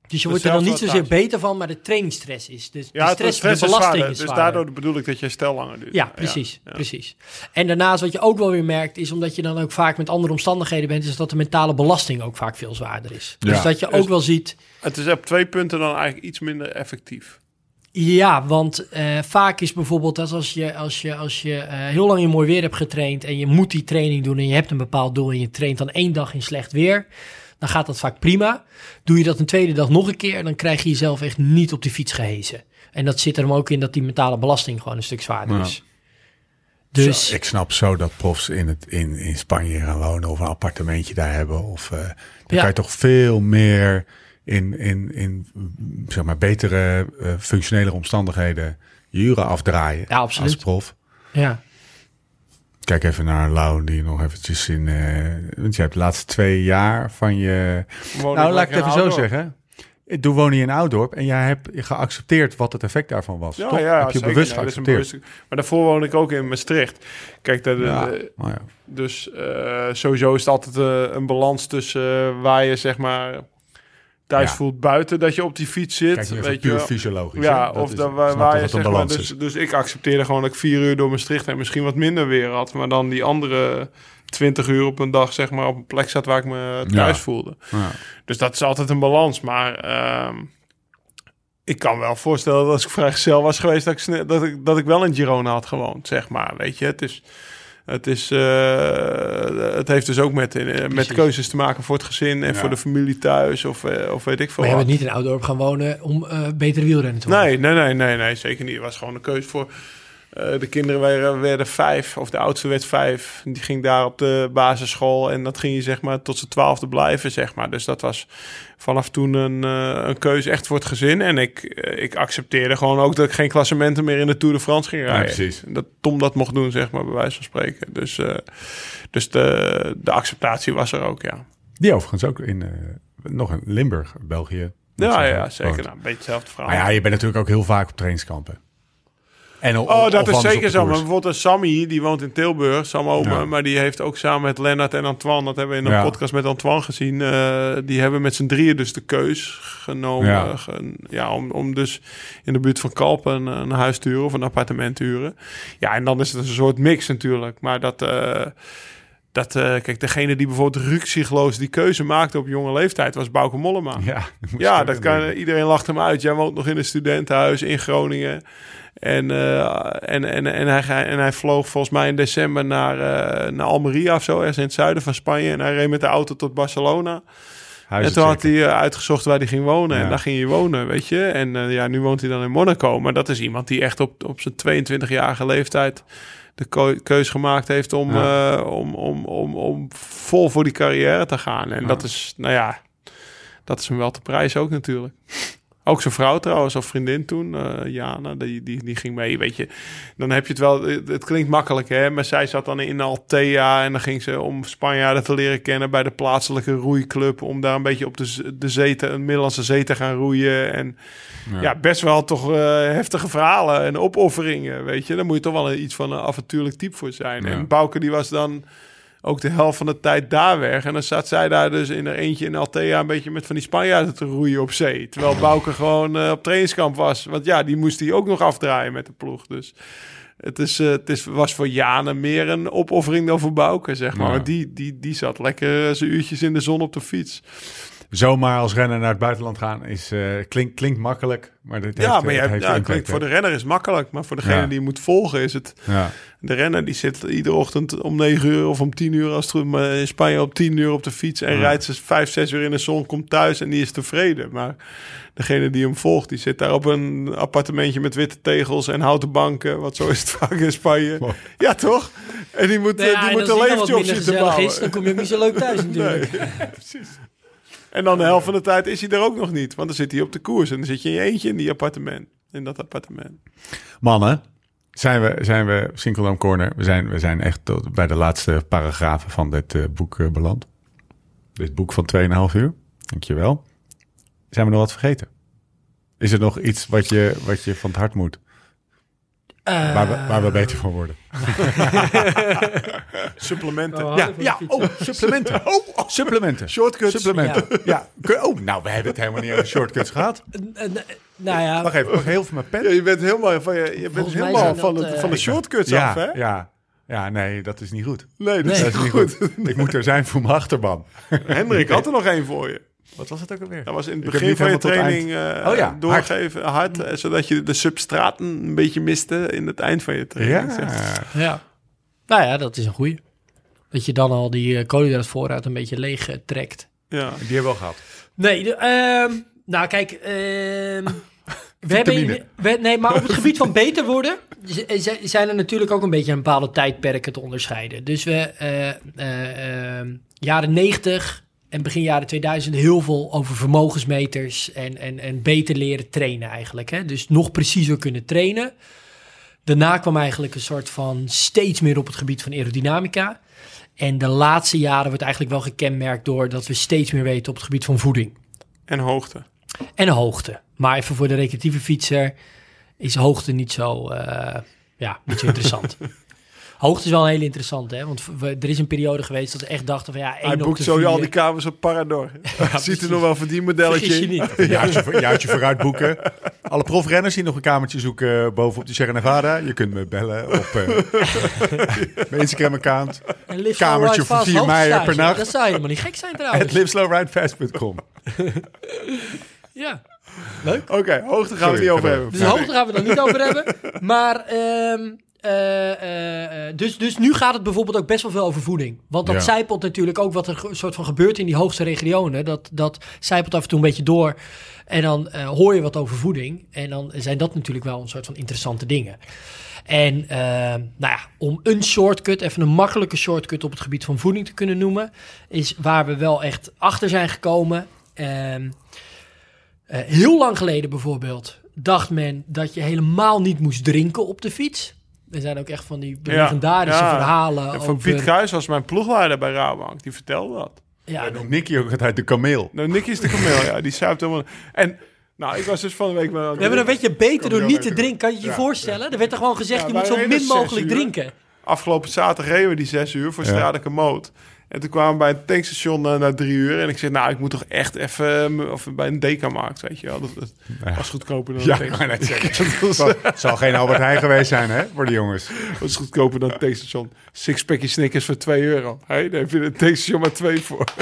Dus je wordt er dan niet zozeer beter van, maar de trainingsstress is. Dus Ja, de het stress, stress de is belasting zwaarder. is Dus zwaarder. daardoor bedoel ik dat je herstel langer duurt. Ja, precies, ja. precies. En daarnaast wat je ook wel weer merkt, is omdat je dan ook vaak met andere omstandigheden bent, is dat de mentale belasting ook vaak veel zwaarder is. Ja. Dus dat je Dus- ook wel ziet, Het is op twee punten dan eigenlijk iets minder effectief. Ja, want eh, vaak is bijvoorbeeld dat als je, als je, als je eh, heel lang in mooi weer hebt getraind en je moet die training doen en je hebt een bepaald doel en je traint dan één dag in slecht weer, dan gaat dat vaak prima. Doe je dat een tweede dag nog een keer, dan krijg je jezelf echt niet op die fiets gehezen. En dat zit er hem ook in dat die mentale belasting gewoon een stuk zwaarder Ja. is. Dus Zo, ik snap zo dat profs in, het, in, in Spanje gaan wonen of een appartementje daar hebben. Of, eh dan Ja. kan je toch veel meer in, in, in zeg maar, betere, eh, functionele omstandigheden je uren afdraaien Ja, absoluut. als prof. ja, Kijk even naar Lau, die nog eventjes in... eh, want je hebt de laatste twee jaar van je... Woon nou, ik laat ik het even zo zeggen. Toen woon je in Oudorp en jij hebt geaccepteerd wat het effect daarvan was. Ja, toch? ja, heb je zeker. bewust Nee, dat is een geaccepteerd. Maar daarvoor woon ik ook in Maastricht. Kijk, de- Ja, de- ja. dus eh, sowieso is het altijd eh, een balans tussen eh, waar je zeg maar thuis Ja. voelt buiten dat je op die fiets zit. Kijk weet je puur wel. fysiologisch. Ja? Dat of ik waar, dat je zeg maar, dus, dus ik accepteerde gewoon dat ik vier uur door Maastricht en misschien wat minder weer had, maar dan die andere 20 uur op een dag zeg maar op een plek zat waar ik me thuis Ja. voelde. Ja. Dus dat is altijd een balans. Maar ehm, ik kan wel voorstellen dat als ik vrijgezel was geweest, dat ik, dat ik, dat ik wel in Girona had gewoond, zeg maar. Weet je, het is. Het, is, eh, het heeft dus ook met, eh, met keuzes te maken voor het gezin en Ja. voor de familie thuis of, eh, of weet ik veel maar je bent niet in Oudorp gaan wonen om betere wielrennen te worden. Nee, nee, nee, nee, nee, zeker niet. Het was gewoon een keuze voor. Eh, de kinderen werden, werden vijf, of de oudste werd vijf. Die ging daar op de basisschool en dat ging je zeg maar tot z'n twaalfde blijven, zeg maar. Dus dat was vanaf toen een, eh, een keuze echt voor het gezin. En ik, eh, ik accepteerde gewoon ook dat ik geen klassementen meer in de Tour de France ging rijden. precies. Dat Tom dat mocht doen, zeg maar, bij wijze van spreken. Dus, dus de, de acceptatie was er ook, ja. Die overigens ook in nog in Limburg, België. Ja, ja, zeker. Nou, een beetje hetzelfde verhaal. Maar ja, je bent natuurlijk ook heel vaak op trainingskampen. En, Oh, dat is zeker zo. Maar bijvoorbeeld een Sammy, die woont in Tilburg, Sam. Ja. Maar die heeft ook samen met Lennart en Antoine, dat hebben we in een Ja. podcast met Antoine gezien. eh, die hebben met z'n drieën dus de keus genomen. Ja. Ge- ja, om, om dus in de buurt van Kalpen een, een huis te huren of een appartement te huren. Ja, en dan is het een soort mix natuurlijk. Maar dat... eh, dat, eh, kijk, degene die bijvoorbeeld ruksigloos die keuze maakte op jonge leeftijd was Bauke Mollema. Ja, *laughs* dat Ja, dat kan, iedereen lacht hem uit. Jij woont nog in een studentenhuis in Groningen. En, eh, en, en, en, hij, en hij vloog volgens mij in december naar, eh, naar Almeria of zo, ergens in het zuiden van Spanje. En hij reed met de auto tot Barcelona. Huizen en toen had checken. hij eh, uitgezocht waar hij ging wonen. Ja. En daar ging hij wonen, weet je. En ja, nu woont hij dan in Monaco. Maar dat is iemand die echt op, op zijn 22-jarige leeftijd de keus gemaakt heeft om, Ja. om, om, om, om vol voor die carrière te gaan. En Ja. dat is, nou ja, dat is hem wel te prijs ook natuurlijk. Ook zijn vrouw trouwens, of vriendin toen, eh, Jana, die, die, die ging mee, weet je. Dan heb je het wel, het, het klinkt makkelijk hè, maar zij zat dan in Altea en dan ging ze om Spanjaarden te leren kennen bij de plaatselijke roeiclub, om daar een beetje op de, de zee, te, een Middellandse zee te gaan roeien. En ja, best wel toch eh, heftige verhalen en opofferingen, weet je. Daar moet je toch wel iets van een avontuurlijk type voor zijn. Ja. En Bouke die was dan ook de helft van de tijd daar weg. En dan zat zij daar dus in er eentje in Altea een beetje met van die Spanjaarden te roeien op zee. Terwijl Bouke gewoon eh, op trainingskamp was. Want ja, die moest hij ook nog afdraaien met de ploeg. Dus het, is, eh, het is, was voor Jane meer een opoffering dan voor Bouke, zeg maar. Ja. Want Die, die, die zat lekker zijn uurtjes in de zon op de fiets. Zomaar als renner naar het buitenland gaan is, eh, klink, klinkt makkelijk, maar dit ja, heeft, maar je het hebt, heeft ja, impact, klinkt, voor de renner is het makkelijk. Maar voor degene Ja. die je moet volgen is het... Ja. De renner die zit iedere ochtend om 9 uur of om 10 uur als het goed maar in Spanje op 10 uur op de fiets en Ja. rijdt ze 5, 6 uur in de zon, komt thuis en die is tevreden. Maar degene die hem volgt, die zit daar op een appartementje met witte tegels en houten banken, want zo is het *laughs* vaak in Spanje. Ja, toch? En die moet, Nou ja, eh, die en moet een wat leventje op gezellig bouwen. is, dan kom je ook niet zo leuk thuis *laughs* natuurlijk. Nee, *laughs* precies. En dan de helft van de tijd is hij er ook nog niet, want dan zit hij op de koers en dan zit je in je eentje in die appartement, in dat appartement. Mannen, zijn we, zijn we Single Dome Corner? We zijn, we zijn echt tot bij de laatste paragrafen van dit eh, boek eh, beland. Dit boek van 2,5 uur. Dankjewel. Zijn we nog wat vergeten? Is er nog iets wat je, wat je van het hart moet? Eh, Waar we, waar we beter van worden? *laughs* Supplementen. Oh, Ja, ja. Oh, supplementen. *laughs* Oh, oh, supplementen. Shortcuts. Supplementen. Ja. Oh, nou, we hebben het helemaal niet over shortcuts gehad. *laughs* Eh, eh, nou ja, Wacht even, pak heel veel mijn pen. Ja, je bent helemaal van, je, je bent helemaal van, dat, het, eh, van de shortcuts af, hè? Ja, ja. Ja, nee, dat is niet goed. Nee, dat Nee. is Dat is niet goed. Ik moet er zijn voor mijn achterban. Hendrik had er nog één voor je. Wat was het ook alweer? Dat was in het begin van je training eh, Oh ja, doorgeven, hard, eh, zodat je de substraten een beetje miste in het eind van je training. zeg. Ja. ja. Nou ja, dat is een goeie. Dat je dan al die uh, koolhydraat vooruit een beetje leeg eh, trekt. ja. Die hebben we al gehad. Nee, de, ehm, nou kijk, ehm, *laughs* we hebben, we, nee, maar op het gebied van beter worden zijn er natuurlijk ook een beetje een bepaalde tijdperken te onderscheiden. Dus we, eh, eh, ehm, jaren 90 en begin jaren 2000 heel veel over vermogensmeters en, en, en beter leren trainen eigenlijk. Hè? Dus nog preciezer kunnen trainen. Daarna kwam eigenlijk een soort van steeds meer op het gebied van aerodynamica. En de laatste jaren wordt eigenlijk wel gekenmerkt door dat we steeds meer weten op het gebied van voeding. En hoogte. En hoogte. Maar even voor de recreatieve fietser is hoogte niet zo, eh, ja, niet zo interessant. *laughs* hoogte is wel een hele interessante, hè? Want we- er is een periode geweest dat we echt dachten van ja, één Hij op boekt de zo vier- al die kamers op Parador. *laughs* *laughs* Ziet er nog wel voor die modelletje Vergis je in. niet. *laughs* Jaartje, jaartje vooruit boeken. Alle profrenners die nog een kamertje zoeken eh, bovenop die Sierra Nevada. Je kunt me bellen op eh, mijn Instagram-account. Kamertje voor Fast vier mei hoogtestage. per nacht. Dat zou helemaal niet gek zijn trouwens. Het liveslowridefast.com. Ja. Oké, hoogte gaan we het niet over hebben. Dus hoogte gaan we het nog niet over hebben. Maar, ehm, eh, eh, eh, dus, dus nu gaat het bijvoorbeeld ook best wel veel over voeding. Want dat Ja. zijpelt natuurlijk ook wat er soort van gebeurt in die hoogste regionen. Dat, dat zijpelt af en toe een beetje door. En dan hoor je wat over voeding. En dan zijn dat natuurlijk wel een soort van interessante dingen. En nou ja, om een shortcut, even een makkelijke shortcut op het gebied van voeding te kunnen noemen, is waar we wel echt achter zijn gekomen. Ehm, eh, heel lang geleden bijvoorbeeld dacht men dat je helemaal niet moest drinken op de fiets. Er zijn ook echt van die legendarische ja. verhalen En van over... Piet Kruis was mijn ploegleider bij Rabobank. Die vertelde dat. ja, Ja, noemt Nicky ook altijd de kameel. Nou, Nicky is de kameel, ja. Die zuipt helemaal... En Nou, ik was dus van de week... Maar We hebben een beetje beter door niet te drinken. Kan je je Ja, voorstellen? Er werd er gewoon gezegd, Ja, je moet zo min mogelijk uur. drinken. Afgelopen zaterdag reden we die zes uur voor Ja. Strade Moot. En toen kwamen we bij het tankstation eh, na drie uur. En ik zei, nou, ik moet toch echt even... eh, of bij een Dekamarkt, weet je wel. Dat, dat Ja. was goedkoper dan Ja, een net zeggen. *laughs* Dat Het zal geen Albert Heijn geweest zijn, hè, voor de jongens. was goedkoper dan een tankstation. Sixpackje Snickers voor 2 euro. Hey, daar heb je een tankstation maar twee voor. *laughs*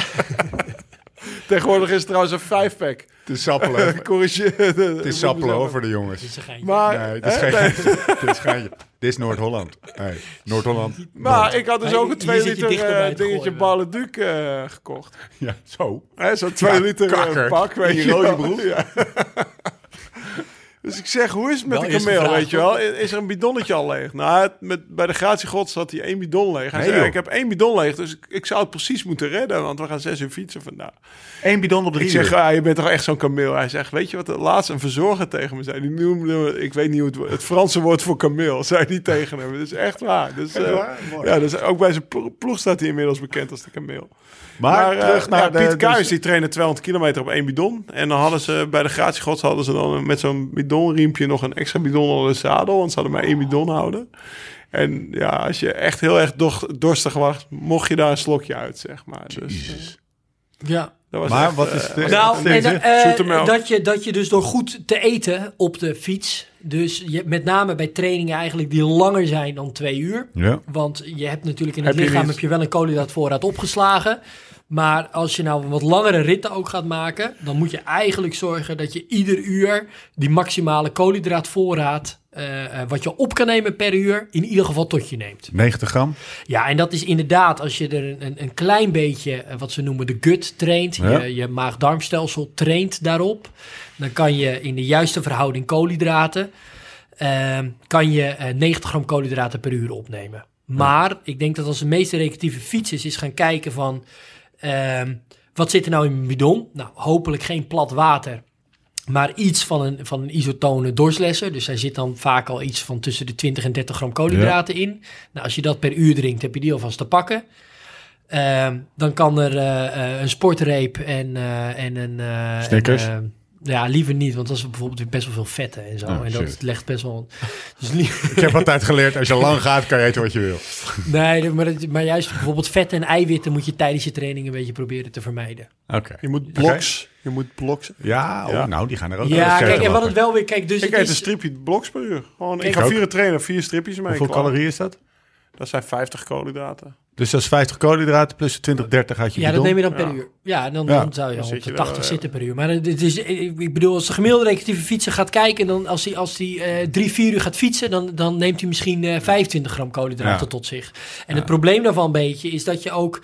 Tegenwoordig is het trouwens een vijfpack. Het is sappelen. Corrigeer. Het is *laughs* sappelen, hoor, voor de jongens. Dat is een geintje. Maar, Nee, dit is geen nee, Dit is geintje. *laughs* Dit is Noord-Holland. Nee, Noord-Holland. maar ik had dus Hey, ook een hier 2 zit je liter eh, het dingetje gooien. Barleduc eh gekocht. Ja, zo. Hè, Zo'n 2 Ja, liter eh, kakker. pak, weet In je rode broek. Ja. Dus ik zeg, hoe is het met Wel de kameel, weet je wel? Is er een bidonnetje al leeg? Nou, het, met, bij de gratiegods had hij één bidon leeg. Hij Nee, zei, ik heb één bidon leeg, dus ik, ik zou het precies moeten redden, want we gaan zes uur fietsen vandaag. Eén bidon op drie Ik zeg, ah, je bent toch echt zo'n kameel? Hij zegt, weet je wat de laatst een verzorger tegen me zei? Die noemde, ik weet niet hoe het, het Franse woord voor kameel, zei die tegen hem. Dat is echt waar. Dus, Echt eh, ja, dus ook bij zijn plo- ploeg staat hij inmiddels bekend als de kameel. Maar, Maar, eh, terug naar ja, de... Piet dus- Kuijs, die trainde 200 kilometer op één bidon. En dan hadden ze bij de gratiegods hadden ze dan met zo'n bidonriempje nog een extra bidon onder de zadel. Want ze hadden maar één bidon houden. En ja, als je echt heel erg dorstig was, mocht je daar een slokje uit, zeg maar. Dus, eh, Ja. dat was Maar echt, wat is eh, de- Nou, en, dat, je, dat je dus door goed te eten op de fiets... dus je, met name bij trainingen eigenlijk die langer zijn dan twee uur... Ja. Want je hebt natuurlijk in het Heb lichaam heb je wel een koolhydraatvoorraad opgeslagen. Maar als je nou wat langere ritten ook gaat maken, dan moet je eigenlijk zorgen dat je ieder uur die maximale koolhydraatvoorraad, eh, eh, wat je op kan nemen per uur, in ieder geval tot je neemt. 90 gram. Ja, en dat is inderdaad als je er een, een, klein beetje, eh, wat ze noemen de gut traint, Ja. je, je maag-darmstelsel traint daarop, dan kan je in de juiste verhouding koolhydraten, ehm, kan je eh, 90 gram koolhydraten per uur opnemen. Maar ik denk dat als de meeste recreatieve fietsers is gaan kijken van, ehm, wat zit er nou in mijn bidon? Nou, hopelijk geen plat water. Maar iets van een, van een isotone dorslesser. Dus hij zit dan vaak al iets van tussen de 20 en 30 gram koolhydraten in. Nou, als je dat per uur drinkt, heb je die alvast te pakken. Ehm, dan kan er eh, eh, een sportreep en, eh, en een... Snickers? en, ja, liever niet, want dat is bijvoorbeeld weer best wel veel vetten en zo. Oh, en dat shit. legt best wel... *laughs* Dus liever, Ik heb altijd geleerd, als je *laughs* lang gaat, kan je eten wat je wil. nee, maar, het- maar juist bijvoorbeeld vetten en eiwitten moet je tijdens je training een beetje proberen te vermijden. Oké. Je moet bloks. Je moet bloks. Ja, oh, Ja. nou, die gaan er ook Ja, kijk, en wat het wel weer... Kijk, dus Ik eet een stripje bloks per uur. Gewoon, Kijk, ik ga vier trainen, vier stripjes mee. Hoeveel calorieën is dat? Dat zijn 50 koolhydraten. Dus dat is 50 koolhydraten plus de 20, 30 uit je Ja, dat neem je dan per Ja. uur. Ja, dan, Ja. dan zou je Dan op de je 80 er, eh, zitten per uur. Maar het is, ik bedoel, als de gemiddelde recreatieve fietser gaat kijken... dan als hij als die, eh, drie, vier uur gaat fietsen... dan, dan neemt hij misschien eh 25 gram koolhydraten Ja. tot zich. En het probleem daarvan een beetje is dat je ook...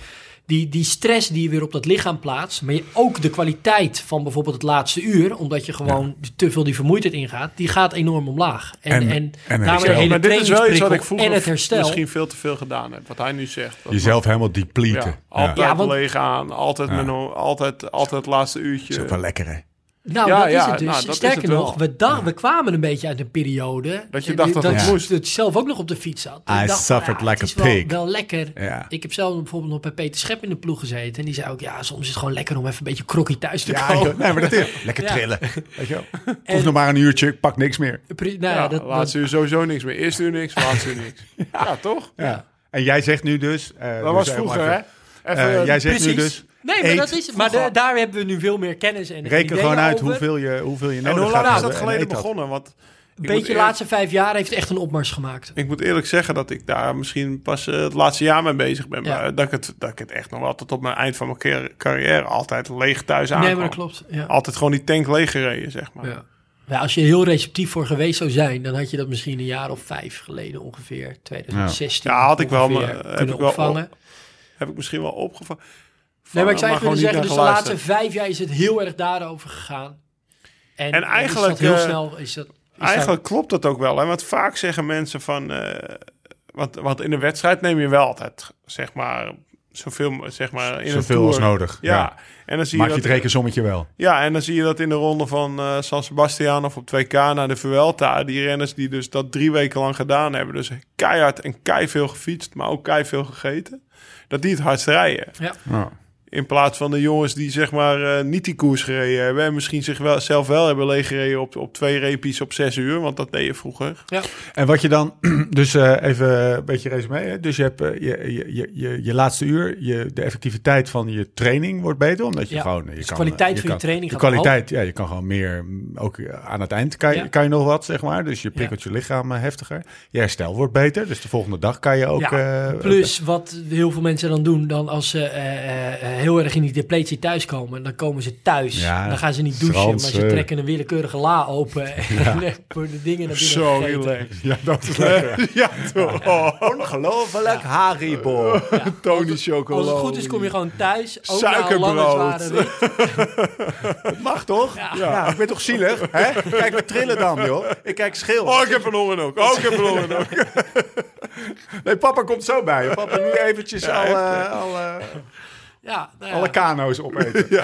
Die, die stress die je weer op dat lichaam plaatst... maar je, ook de kwaliteit van bijvoorbeeld het laatste uur... omdat je gewoon te veel die vermoeidheid ingaat... die gaat enorm omlaag. En, En- en, daarmee de hele Maar dit is wel iets wat ik vroeger en het herstel... misschien veel te veel gedaan heb. Wat hij nu zegt. Dat Jezelf helemaal depleten. Ja, altijd Ja, want- leeg aan, altijd, altijd, altijd het laatste uurtje. is ook wel lekker, hè? Nou, Ja, dat is ja, het dus. nou, dat is Sterker het wel. nog, we, we kwamen een beetje uit een periode... Dat je dacht dat het dat, moest. dat je zelf ook nog op de fiets zat. I dacht, suffered ja, like a wel, pig. wel lekker. Ja. Ik heb zelf bijvoorbeeld nog bij Peter Schep in de ploeg gezeten. En die zei ook, ja, soms is het gewoon lekker om even een beetje krokkie thuis te Ja, komen. joh. nee, maar dat is *laughs* lekker Ja. trillen. Weet je wel? Nog maar een uurtje, ik pak niks meer. Pri- nou, ja, ja, dat, laatste uur sowieso niks meer. Eerste uur niks, laatste uur niks. *laughs* ja. toch? Ja. En jij zegt nu dus... eh, Dat dus was vroeger, hè? even- eh, jij zegt nu dus... Nee, maar, eet dat is, maar de- vroeger. daar hebben we nu veel meer kennis en Reken gewoon uit over. hoeveel je, hoeveel je en nodig hoe gaat lang is dat en geleden begonnen? Want Een beetje de laatste vijf jaar heeft echt een opmars gemaakt. Ik moet eerlijk zeggen dat ik daar misschien pas eh, het laatste jaar mee bezig ben. Ja. Maar dat ik, het, dat ik het echt nog wel tot op mijn eind van mijn car- carrière altijd leeg thuis aankwam. Nee, maar dat klopt. Ja. Altijd gewoon die tank leeg gereden, zeg maar. Ja. Ja, als je heel receptief voor geweest zou zijn, dan had je dat misschien een jaar of vijf geleden ongeveer, 2016. Ja, had ik wel, maar, eh, heb kunnen ik wel opvangen. Heb ik misschien wel opgevangen. Nee, maar ik zou even willen gewoon zeggen, dus de laatste vijf jaar is het heel erg daarover gegaan. En, En is eigenlijk, dat heel eh, snel is dat... is dat- Eigenlijk klopt dat ook wel. Hè? Want vaak zeggen mensen van... eh, want, want in een wedstrijd neem je wel altijd, zeg maar... Zoveel, zeg maar, in Zoveel als nodig. Ja. Ja. En dan zie Maak je je dat, het rekensommetje wel. Ja, en dan zie je dat in de ronde van eh, San Sebastian of op 2K naar de Vuelta. Die renners die dus dat drie weken lang gedaan hebben. Dus keihard en kei veel gefietst, maar ook kei veel gegeten. Dat die het hardst rijden. ja. Ja. In plaats van de jongens die zeg maar eh, niet die koers gereden hebben. En misschien zich wel, zelf wel hebben leeggereden op, op twee repies op zes uur. Want dat deed je vroeger. Ja. En wat je dan, *clears throat* dus eh, even een beetje resume. Hè? Dus je hebt eh, je, je, je, je, je laatste uur, je, de effectiviteit van je training wordt beter. Omdat je Ja. gewoon. Je Dus de kan, kwaliteit van je kan- training De gaat kwaliteit, ja, je kan gewoon meer. mm, Ook aan het eind kan Ja. kan je nog wat, zeg maar. Dus je prikkelt je lichaam heftiger. Je herstel wordt beter. Dus de volgende dag kan je ook. Ja, Plus wat heel veel mensen dan doen, dan als ze eh, eh, eh, heel erg in die depletie thuiskomen, dan komen ze thuis. Ja, dan gaan ze niet douchen, Frans, maar ze eh. trekken een willekeurige la open *laughs* en *laughs* voor de dingen naar binnen Zo relaxed. ja, dat is lekker. *laughs* ja, toch? Oh, Ongelooflijk Haribo. Tony Chocolade. Als het goed is, kom je gewoon thuis. Ook Suikerbrood. Dat mag toch? Ja. ik ben toch zielig? Hè? Kijk, we trillen dan, joh. Ik kijk schil. Oh, ik heb een honger ook. Oh, ik heb een honger ook. Nee, papa komt zo bij. Papa, nu eventjes Ja, al, eh, al, eh, Ja, nou ja. alle kano's opeten. *laughs*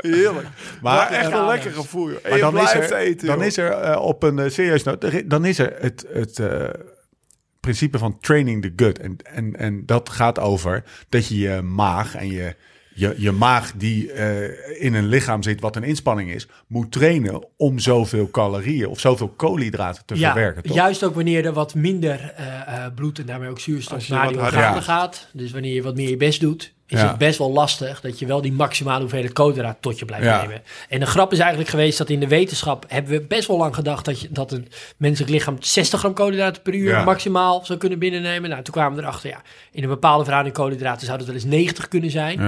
Heerlijk. Maar, Maar, echt een lekkere gevoel. joh. En Maar je dan is blijft er, eten, dan joh. is er eh, op een uh, serieus noot, dan is er het, het eh, principe van training the gut. En, en, en dat gaat over dat je je maag en je, je, je maag die eh, in een lichaam zit wat een inspanning is, moet trainen om zoveel calorieën of zoveel koolhydraten te Ja, verwerken. Toch? juist ook wanneer er wat minder eh, eh, bloed en daarmee ook zuurstof naar wat die organen gaat. gaat. Dus wanneer je wat meer je best doet, is Ja. het best wel lastig dat je wel die maximale hoeveelheid koolhydraten tot je blijft Ja. nemen. En de grap is eigenlijk geweest dat in de wetenschap hebben we best wel lang gedacht dat, je, dat een menselijk lichaam 60 gram koolhydraten per uur Ja. maximaal zou kunnen binnennemen. Nou, toen kwamen we erachter, ja, in een bepaalde verhouding koolhydraten zou dat wel eens 90 kunnen zijn.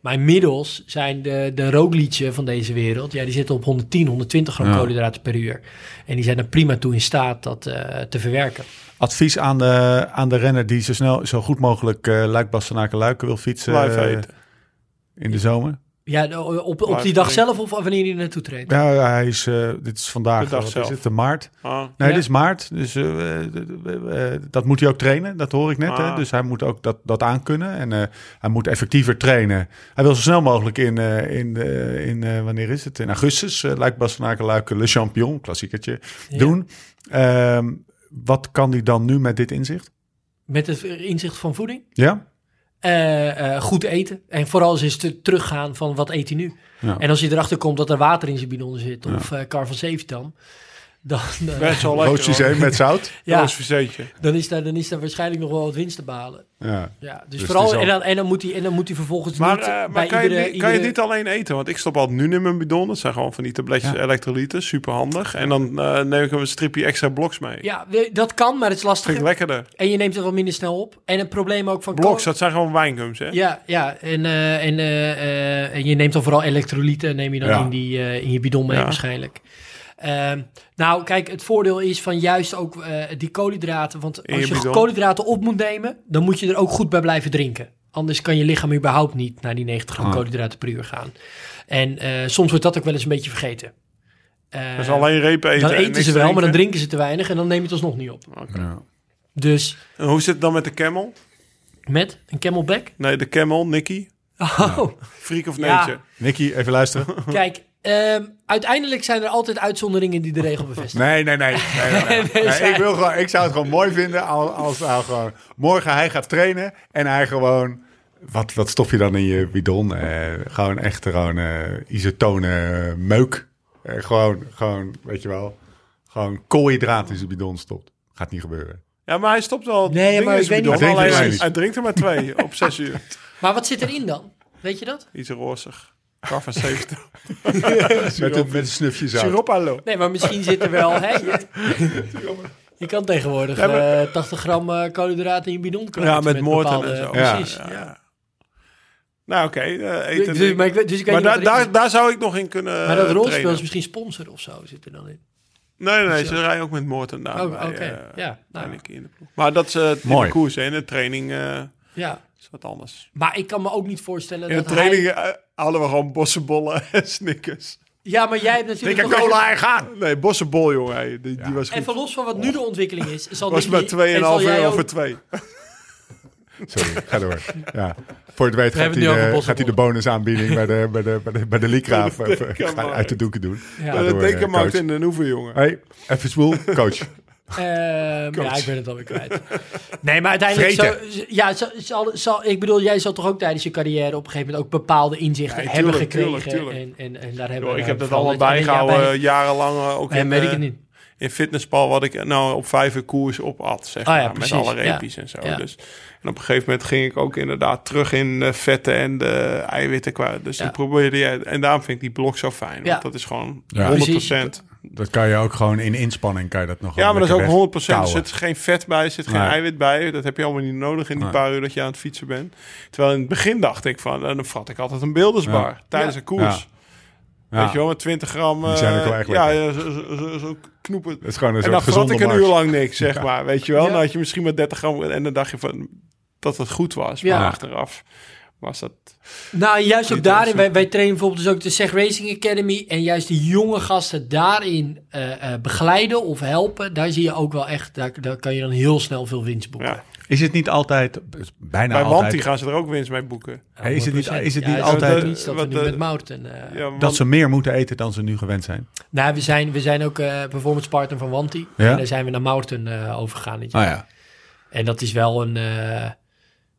Maar inmiddels zijn de, de van deze wereld, ja, die zitten op 110, 120 gram koolhydraten per uur. En die zijn er prima toe in staat dat eh, te verwerken. Advies aan de, aan de renner die zo snel, zo goed mogelijk uh, luik luiken wil fietsen eh, in de zomer. Ja, op, op die dag zelf of wanneer hij er naartoe treedt? Ja, ja, hij is, eh, dit is vandaag, De dag wat zelf. is het, de maart. Ah. Nee, Ja. dit is maart. Dus dat moet hij ook trainen. Dat hoor ik net. Hè? Ah. Dus hij moet ook dat, dat aankunnen. En eh, hij moet effectiever trainen. Hij wil zo snel mogelijk in, eh, in, eh, in wanneer is het? In augustus. Uh, Luik Bastenaken Luik Le Champion, klassiekertje, Ja. doen. Ehm, wat kan hij dan nu met dit inzicht? Met het inzicht van voeding? Ja? Eh, eh, goed eten. En vooral eens te- teruggaan van wat eet hij nu. Ja. En als hij erachter komt dat er water in zijn bidon zit of eh kar van Zeventam, dan, *laughs* Best wel lekker. Systeem met zout. *laughs* ja, dan, is daar, dan is daar waarschijnlijk nog wel wat winst te behalen. Ja. Ja, dus, Dus vooral, al- en, dan, en, dan moet hij, en dan moet hij vervolgens Maar, niet eh, maar bij kan, iedere... je, niet- kan je niet alleen eten? Want ik stop altijd nu in mijn bidon. Dat zijn gewoon van die tabletjes Ja. elektrolyten. Super handig. En dan eh, neem ik een stripje extra bloks mee. Ja, dat kan, maar het is Vind ik lastiger. lekkerder. En je neemt het wat minder snel op. En het probleem ook van... Bloks, dat zijn gewoon wijngums, hè? Ja, ja. En, eh, en, en je neemt dan vooral elektrolyten, neem je dan Ja. in, die, in je bidon mee Ja. waarschijnlijk. Ehm, nou, kijk, het voordeel is van juist ook eh, die koolhydraten. Want als je koolhydraten op moet nemen, dan moet je er ook goed bij blijven drinken. Anders kan je lichaam überhaupt niet naar die 90 gram Ah. koolhydraten per uur gaan. En eh, soms wordt dat ook wel eens een beetje vergeten. Eh, Dus alleen reep eten. dan en eten ze wel, maar dan drinken. ze te weinig en dan neem je het alsnog niet op. Oké. Ja. Dus En hoe zit het dan met de camel? met een camelback. Nee, de camel, Nicky. Oh, Freak of Ja. nature. Nicky, even luisteren. kijk, ehm, uiteindelijk zijn er altijd uitzonderingen die de regel bevestigen. Nee, nee, *laughs* nee. nee, nee, nee. Nee, Nee, zij- ik, wil gewoon, ik zou het gewoon mooi vinden als, als nou gewoon morgen hij gaat trainen en hij gewoon... Wat, wat stop je dan in je bidon? Eh, gewoon echt gewoon eh isotone eh, meuk. Eh, gewoon, gewoon, weet je wel, gewoon koolhydraten in zijn bidon stopt. Gaat niet gebeuren. Ja, maar hij stopt wel. Nee, maar ik weet niet hij drinkt hij, er drinkt er maar twee op zes uur. Maar wat zit erin dan? Weet je dat? Iets rozig. Kar van 70. Met een, met een snufje zout. Hallo. Nee, maar misschien zit er wel... Hè, je, je kan tegenwoordig Ja, maar- eh, 80 gram eh, koolhydraten in je bidon kwijt. Ja, met moorten bepaalde- en zo. Precies, Ja. ja. Nou, oké. eh, eten. Dus, maar ik, dus ik maar daar, zou ik nog in kunnen Maar dat rolspel is misschien sponsor of zo zit er dan in. Nee, nee, ze rijden ook met Moorten daar. Oh, bij, oké. eh, Ja, nou. in de ploeg. Maar dat is uh, Mooi. koers. In de training eh, Ja. is wat anders. Maar ik kan me ook niet voorstellen In de dat training hij... hadden we gewoon bossenbollen *laughs* en snickers. Ja, maar jij hebt natuurlijk... Dikke cola en gaan! Nee, bossenbol, jongen. hey, Die, die was goed. Even los van wat nu de ontwikkeling is. Zal was Nicky- maar 2,5 en zal jij euro ook- voor twee. *laughs* Sorry, ga door. Ja. Voor het weet gaat hij, de, gaat hij de bossenbollen. bonusaanbieding bij de, bij de, bij de, bij de *laughs* de eh, Dekenmarkt. uit de doeken doen. Ja. Dekenmarkt eh, coach. in de Noeven, jongen. Hey, even spoel, coach. Ehm, *laughs* ja, ik ben het alweer kwijt. Nee, maar uiteindelijk... Zo, ja, zal, zal, zal, ik bedoel, jij zal toch ook tijdens je carrière op een gegeven moment ook bepaalde inzichten Ja, hebben tuurlijk, gekregen. tuurlijk, tuurlijk. En, en, en daar hebben Yo, we ik heb dat allemaal bijgehouden bij- jarenlang. eh, Ook in, weet ik eh, het niet. in fitnesspal wat ik nou op vijf uur koers op at, zeg ja, maar, precies, met alle ja. reepjes en zo. Ja. Dus, en op een gegeven moment ging ik ook inderdaad terug in de vetten en de eiwitten kwijt. Dus dan probeerde je, en daarom vind ik die blok zo fijn, Ja. want dat is gewoon Ja. 100%. Dat kan je ook gewoon in inspanning kan je dat nog Ja, maar dat is ook lekker 100%. Er zit geen vet bij, er zit geen Nee. eiwit bij. Dat heb je allemaal niet nodig in die Nee. paar uur dat je aan het fietsen bent. Terwijl in het begin dacht ik van, eh, dan vat ik altijd een beeldersbar Ja. tijdens Ja. een koers. Ja. Weet je wel, met 20 gram. Die zijn ook eh, wel echt Ja, zo, zo, zo, zo knoepen. Het is gewoon een En dan vat ik een mars. uur lang niks, zeg maar. Weet je wel, Ja. dan had je misschien maar 30 gram en dan dacht je van dat het goed was. Ja. Maar achteraf was dat... Nou, juist ook daarin, wij, wij trainen bijvoorbeeld dus ook de Seg Racing Academy. En juist die jonge gasten daarin eh, eh, begeleiden of helpen. Daar zie je ook wel echt, daar, daar kan je dan heel snel veel winst boeken. Ja. Is het niet altijd, bijna Bij altijd, Wanty gaan ze er ook winst mee boeken. Hey, is het niet- 100%. is het Ja, niet altijd- iets dat we wat, nu met Mouten... eh, Ja, want- dat ze meer moeten eten dan ze nu gewend zijn? Nou, we zijn, we zijn ook eh performance partner van Wanti. Ja? En daar zijn we naar Mouten eh overgegaan. Ah ja. En dat is wel een eh,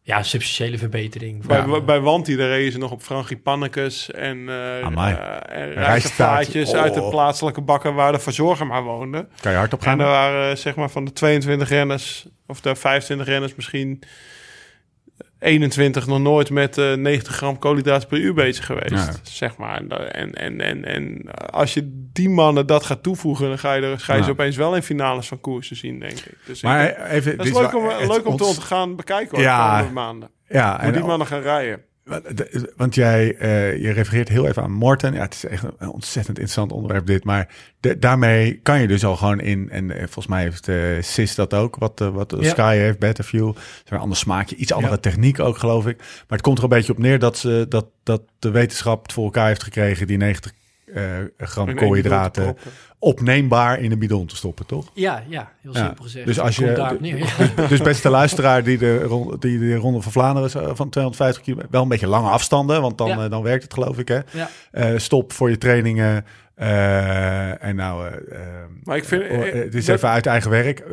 ja, substantiële verbetering. Bij, Van, bij Wanty, daar reden ze nog op Frangipannekes en, eh Amai. eh, en rijstvaatjes. rijstvaatjes uit de Oh. plaatselijke bakken waar de verzorger maar woonde. Kan je hard op En gaan? er waren eh, zeg maar van de 22 renners, of de 25 renners misschien 21 nog nooit met eh 90 gram koolhydraten per uur bezig geweest. Ja. Zeg maar. En, da- en, en, en, en als je die mannen dat gaat toevoegen, dan ga je, er, ga je Ja. ze opeens wel in finales van koersen zien, denk ik. Dus Maar ik- even, dat is leuk om, leuk om te gaan bekijken hoor, Ja. de komende maanden. Ja, Hoe en die mannen gaan rijden. Want jij eh, je refereert heel even aan Morten. Ja, het is echt een ontzettend interessant onderwerp dit. Maar de- daarmee kan je dus al gewoon in... En eh, volgens mij heeft eh Sis dat ook, wat, eh, wat Ja. Sky heeft, Betterview. Is een ander smaakje, iets andere Ja. techniek ook, geloof ik. Maar het komt er een beetje op neer dat, ze, dat, dat de wetenschap het voor elkaar heeft gekregen... die 90 eh, gram koolhydraten. Opneembaar in een bidon te stoppen, toch? ja, ja, heel Ja. simpel gezegd. Dus als je- neer, ja. Dus beste luisteraar die de, die de Ronde van Vlaanderen is, eh, van 250 kilometer... wel een beetje lange afstanden, want dan, Ja. eh, dan werkt het geloof ik, hè? Ja. Eh, stop voor je trainingen. eh, en nou, Maar ik vind- oh, het is even uit eigen werk.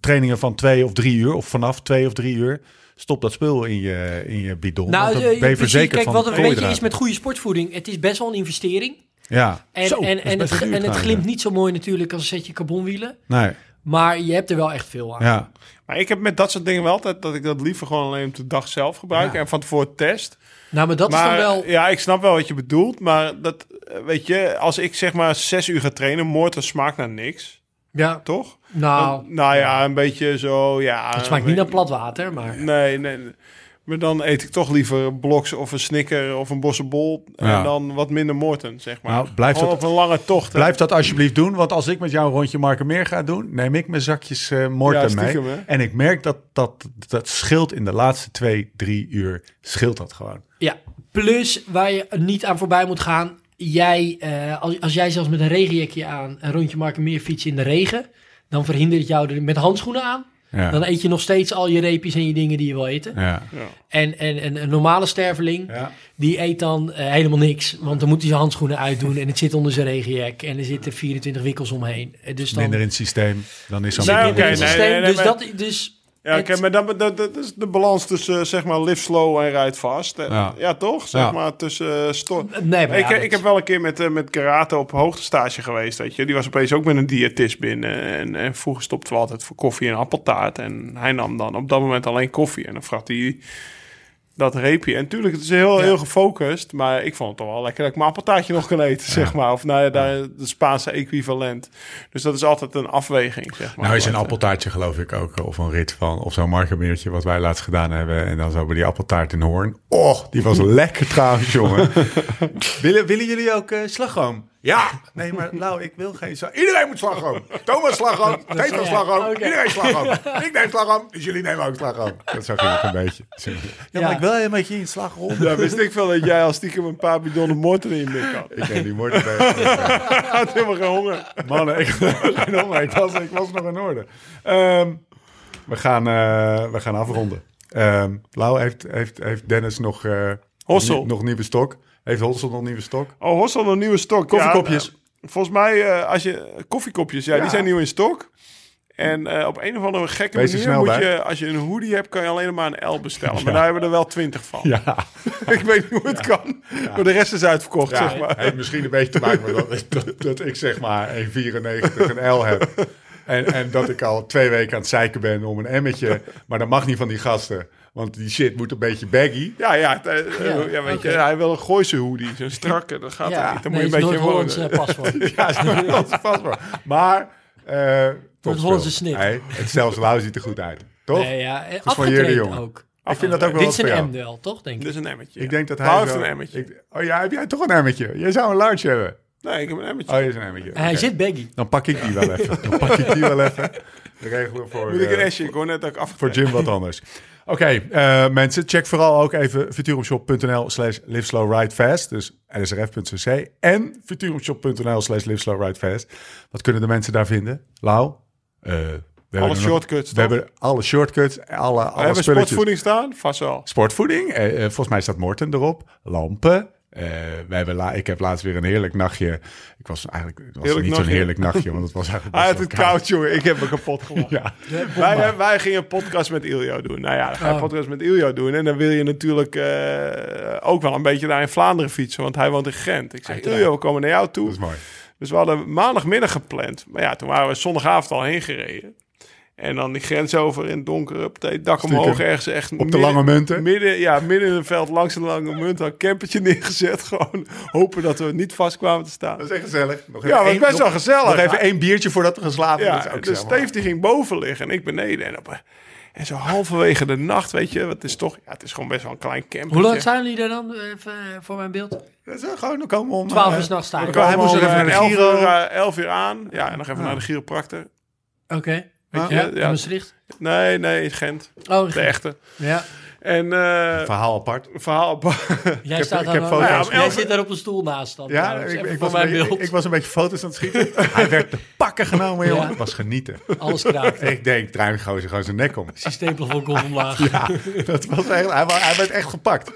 Trainingen van twee of drie uur, of vanaf twee of drie uur. Stop dat spul in je, in je bidon. Nou, ben je precies, verzekerd kijk, van wat er een beetje is met goede sportvoeding. Het is best wel een investering. Ja, En, Zo, en, en, het, en het glimt niet zo mooi natuurlijk als een setje carbonwielen. Nee, Maar je hebt er wel echt veel aan. ja. Maar ik heb met dat soort dingen wel altijd dat ik dat liever gewoon alleen op de dag zelf gebruik Ja. en van tevoren test. Nou, maar dat maar, is dan wel... Ja, ik snap wel wat je bedoelt, maar dat eh, weet je, als ik zeg maar zes uur ga trainen, moorten smaakt naar niks, Ja, toch? nou, Dan- nou ja, een beetje zo, ja. het smaakt niet naar plat water, maar... Nee, nee. nee. Maar dan eet ik toch liever bloks of een snicker of een bossenbol Ja. en dan wat minder moorten, zeg maar. Nou, blijft dat- op een lange tocht. hè. Blijf dat alsjeblieft doen, want als ik met jou een rondje Markermeer ga doen, neem ik mijn zakjes eh morten Ja, mee. hè? En ik merk dat, dat dat scheelt in de laatste twee, drie uur, scheelt dat gewoon. Ja, plus waar je niet aan voorbij moet gaan. Jij, eh, als, als jij zelfs met een regenjekje aan een rondje Marken meer fietsen in de regen, dan verhindert jou er met handschoenen aan. Ja. Dan eet je nog steeds al je reepjes en je dingen die je wil eten. ja. Ja. En, en, en een normale sterveling, Ja. die eet dan eh, helemaal niks. Want dan moet hij zijn handschoenen uitdoen en het zit onder zijn regenjek. En er zitten 24 wikkels omheen. Eh, Dus dan Minder in het systeem, dan is zo'n Nee, het nee, systeem. nee, nee, dus maar- dat, dus Ja, het- oké, maar dat, dat, dat is de balans tussen eh, zeg maar live slow en rijd vast. Eh, Ja. Ja, toch? Zeg Ja. maar tussen uh, sto- nee, maar ik, ja, ik heb wel een keer met, eh, met karate op hoogtestage geweest, weet je. Die was opeens ook met een diëtist binnen. En, en vroeger stopten we altijd voor koffie en appeltaart. En hij nam dan op dat moment alleen koffie. En dan vraagt hij dat reepje. En natuurlijk, het is heel, Ja. heel gefocust. Maar ik vond het toch wel lekker dat ik mijn appeltaartje nog kan eten, zeg maar. Of nou ja, daar, de Spaanse equivalent. Dus dat is altijd een afweging, zeg maar. Nou is een eh, appeltaartje geloof ik ook, of een rit van, of zo'n markermeertje wat wij laatst gedaan hebben. En dan zo bij die appeltaart in Hoorn. Och, die was *laughs* lekker trouwens, jongen. *laughs* willen, willen jullie ook eh, slagroom? Ja, nee, maar Lau, ik wil geen slagroom. Iedereen moet slagroom. Thomas slagroom, Peter slagroom, iedereen slagroom. *laughs* Ik neem slagroom, dus jullie nemen ook slagroom. Dat zo ging het een beetje. Ja, maar Ja. ik wil een beetje in slagroom. Ja, wist ik veel dat jij als stiekem een paar bidonnen morten in je mik had. Ik neem die morten bij. *laughs* had helemaal geen honger. Mannen, ik, geen honger. ik, was, ik was nog in orde. Ehm, we, gaan, eh, we gaan afronden. Ehm Lau, heeft, heeft, heeft Dennis nog, eh, Hossel. nog, nog nieuwe stok? Heeft Hossel nog nieuwe stok? Oh, Hossel een nieuwe stok. Koffiekopjes. Ja, volgens mij, eh, als je koffiekopjes, ja, Ja. die zijn nieuw in stok. En eh, op een of andere gekke Wees er manier moet bij. je, als je een hoodie hebt, kan je alleen maar een L bestellen. *laughs* Maar daar hebben we er wel twintig van. Ja, *laughs* ik weet niet hoe het kan. Maar de rest is uitverkocht, zeg maar. heeft misschien een beetje te maken met dat, dat, dat ik zeg maar 1,94 een L heb. En, en dat ik al twee weken aan het zeiken ben om een emmetje. Maar dat mag niet van die gasten. Want die shit moet een beetje baggy. Ja, ja, eh, Ja, ja, weet je, hij wil een Gooise hoodie. Zo'n strakke, dat gaat Ja, niet. Dan nee, moet je een beetje eh, paswoord. *laughs* Ja, dat is vast *laughs* wel. Maar... eh Noord-Hollandse snit. Nee, het zelfs Lau ziet er goed uit. Toch? Nee, ja, eh, jullie, afgetraind jongen. ook. ik vind dat ook wel Dit is een. M wel, toch, denk ik? Dit is een emmetje. Ik denk dat hij... Lau heeft een emmetje. ik- oh ja, heb jij toch een emmetje? Jij zou een large hebben. Nee, ik heb een emmetje. Oh, je is een emmetje. En hij zit baggy. Dan pak ik die wel even. Dan pak ik die wel even. Dan regelen we voor, Moet ik een eh, S'je? Ik hoor net dat ik af. voor Jim wat anders. *laughs* Oké, eh, mensen, check vooral ook even futurumshop.nl slash liveslowridefast. Dus nsrf.cc en futurumshop.nl slash liveslowridefast. Wat kunnen de mensen daar vinden? Lau? eh, we Alle nog- shortcuts, We hebben alle shortcuts, alle, alle We hebben sportvoeding staan? Vast wel. Sportvoeding. Eh, eh, volgens mij staat Morten erop. Lampen. Eh, we hebben la ik heb laatst weer een heerlijk nachtje. Ik was eigenlijk het was Heerlijk niet zo'n heerlijk nachtje, *laughs* want het was eigenlijk Hij best had het koud, jongen. Ik heb me kapot *laughs* gemaakt. Ja, Wij, wij gingen een podcast met Iljo doen. Nou ja, dan ga je Oh. podcast met Iljo doen. En dan wil je natuurlijk eh, ook wel een beetje daar in Vlaanderen fietsen. Want hij woont in Gent. Ik zeg, Uiteraard. Iljo, we komen naar jou toe. dat is mooi. Dus we hadden maandagmiddag gepland. Maar ja, toen waren we zondagavond al heen gereden. En dan die grens over in het donker, op het dak omhoog, ergens echt... Op de lange munten. Midden, ja, midden in het veld, langs de lange munt, had een campertje *laughs* neergezet. Gewoon hopen dat we niet vast kwamen te staan. Dat is echt gezellig. Nog Ja, was één- best nog- wel gezellig. Nog even één biertje voordat we gaan slapen. dat is Ja, ook dus. Steve die ging boven liggen en ik beneden. En, op, en zo halverwege de nacht, weet je, het is toch, ja, het is gewoon best wel een klein campertje. Hoe laat zijn jullie er dan, even eh, voor mijn beeld? Dat is gewoon, dan komen we om... 12 eh, uur s'nachts staan. Oké. Hij moest er even naar de 11 Giro. uur, eh, 11 uur aan. Ja, en nog even naar de chiropractor. Ja, je, in ja. Maastricht. Nee, nee, in Gent. Oh, De echte. ja. En eh Verhaal apart. verhaal... *laughs* Jij heb- staat ik daar heb dan- foto's. Ja, Ja, om Jij zit daar op een stoel naast dan. Ja, ik, ik, was een mijn beetje, beeld. ik was een beetje foto's aan het schieten. *laughs* Hij werd te pakken genomen, jongen. Ja. Het was genieten. Alles kraakt. *laughs* Ik denk, draai die gozer gewoon zijn nek om. Systeemplafond komt omlaag. Ja, dat was echt, hij, hij werd echt gepakt.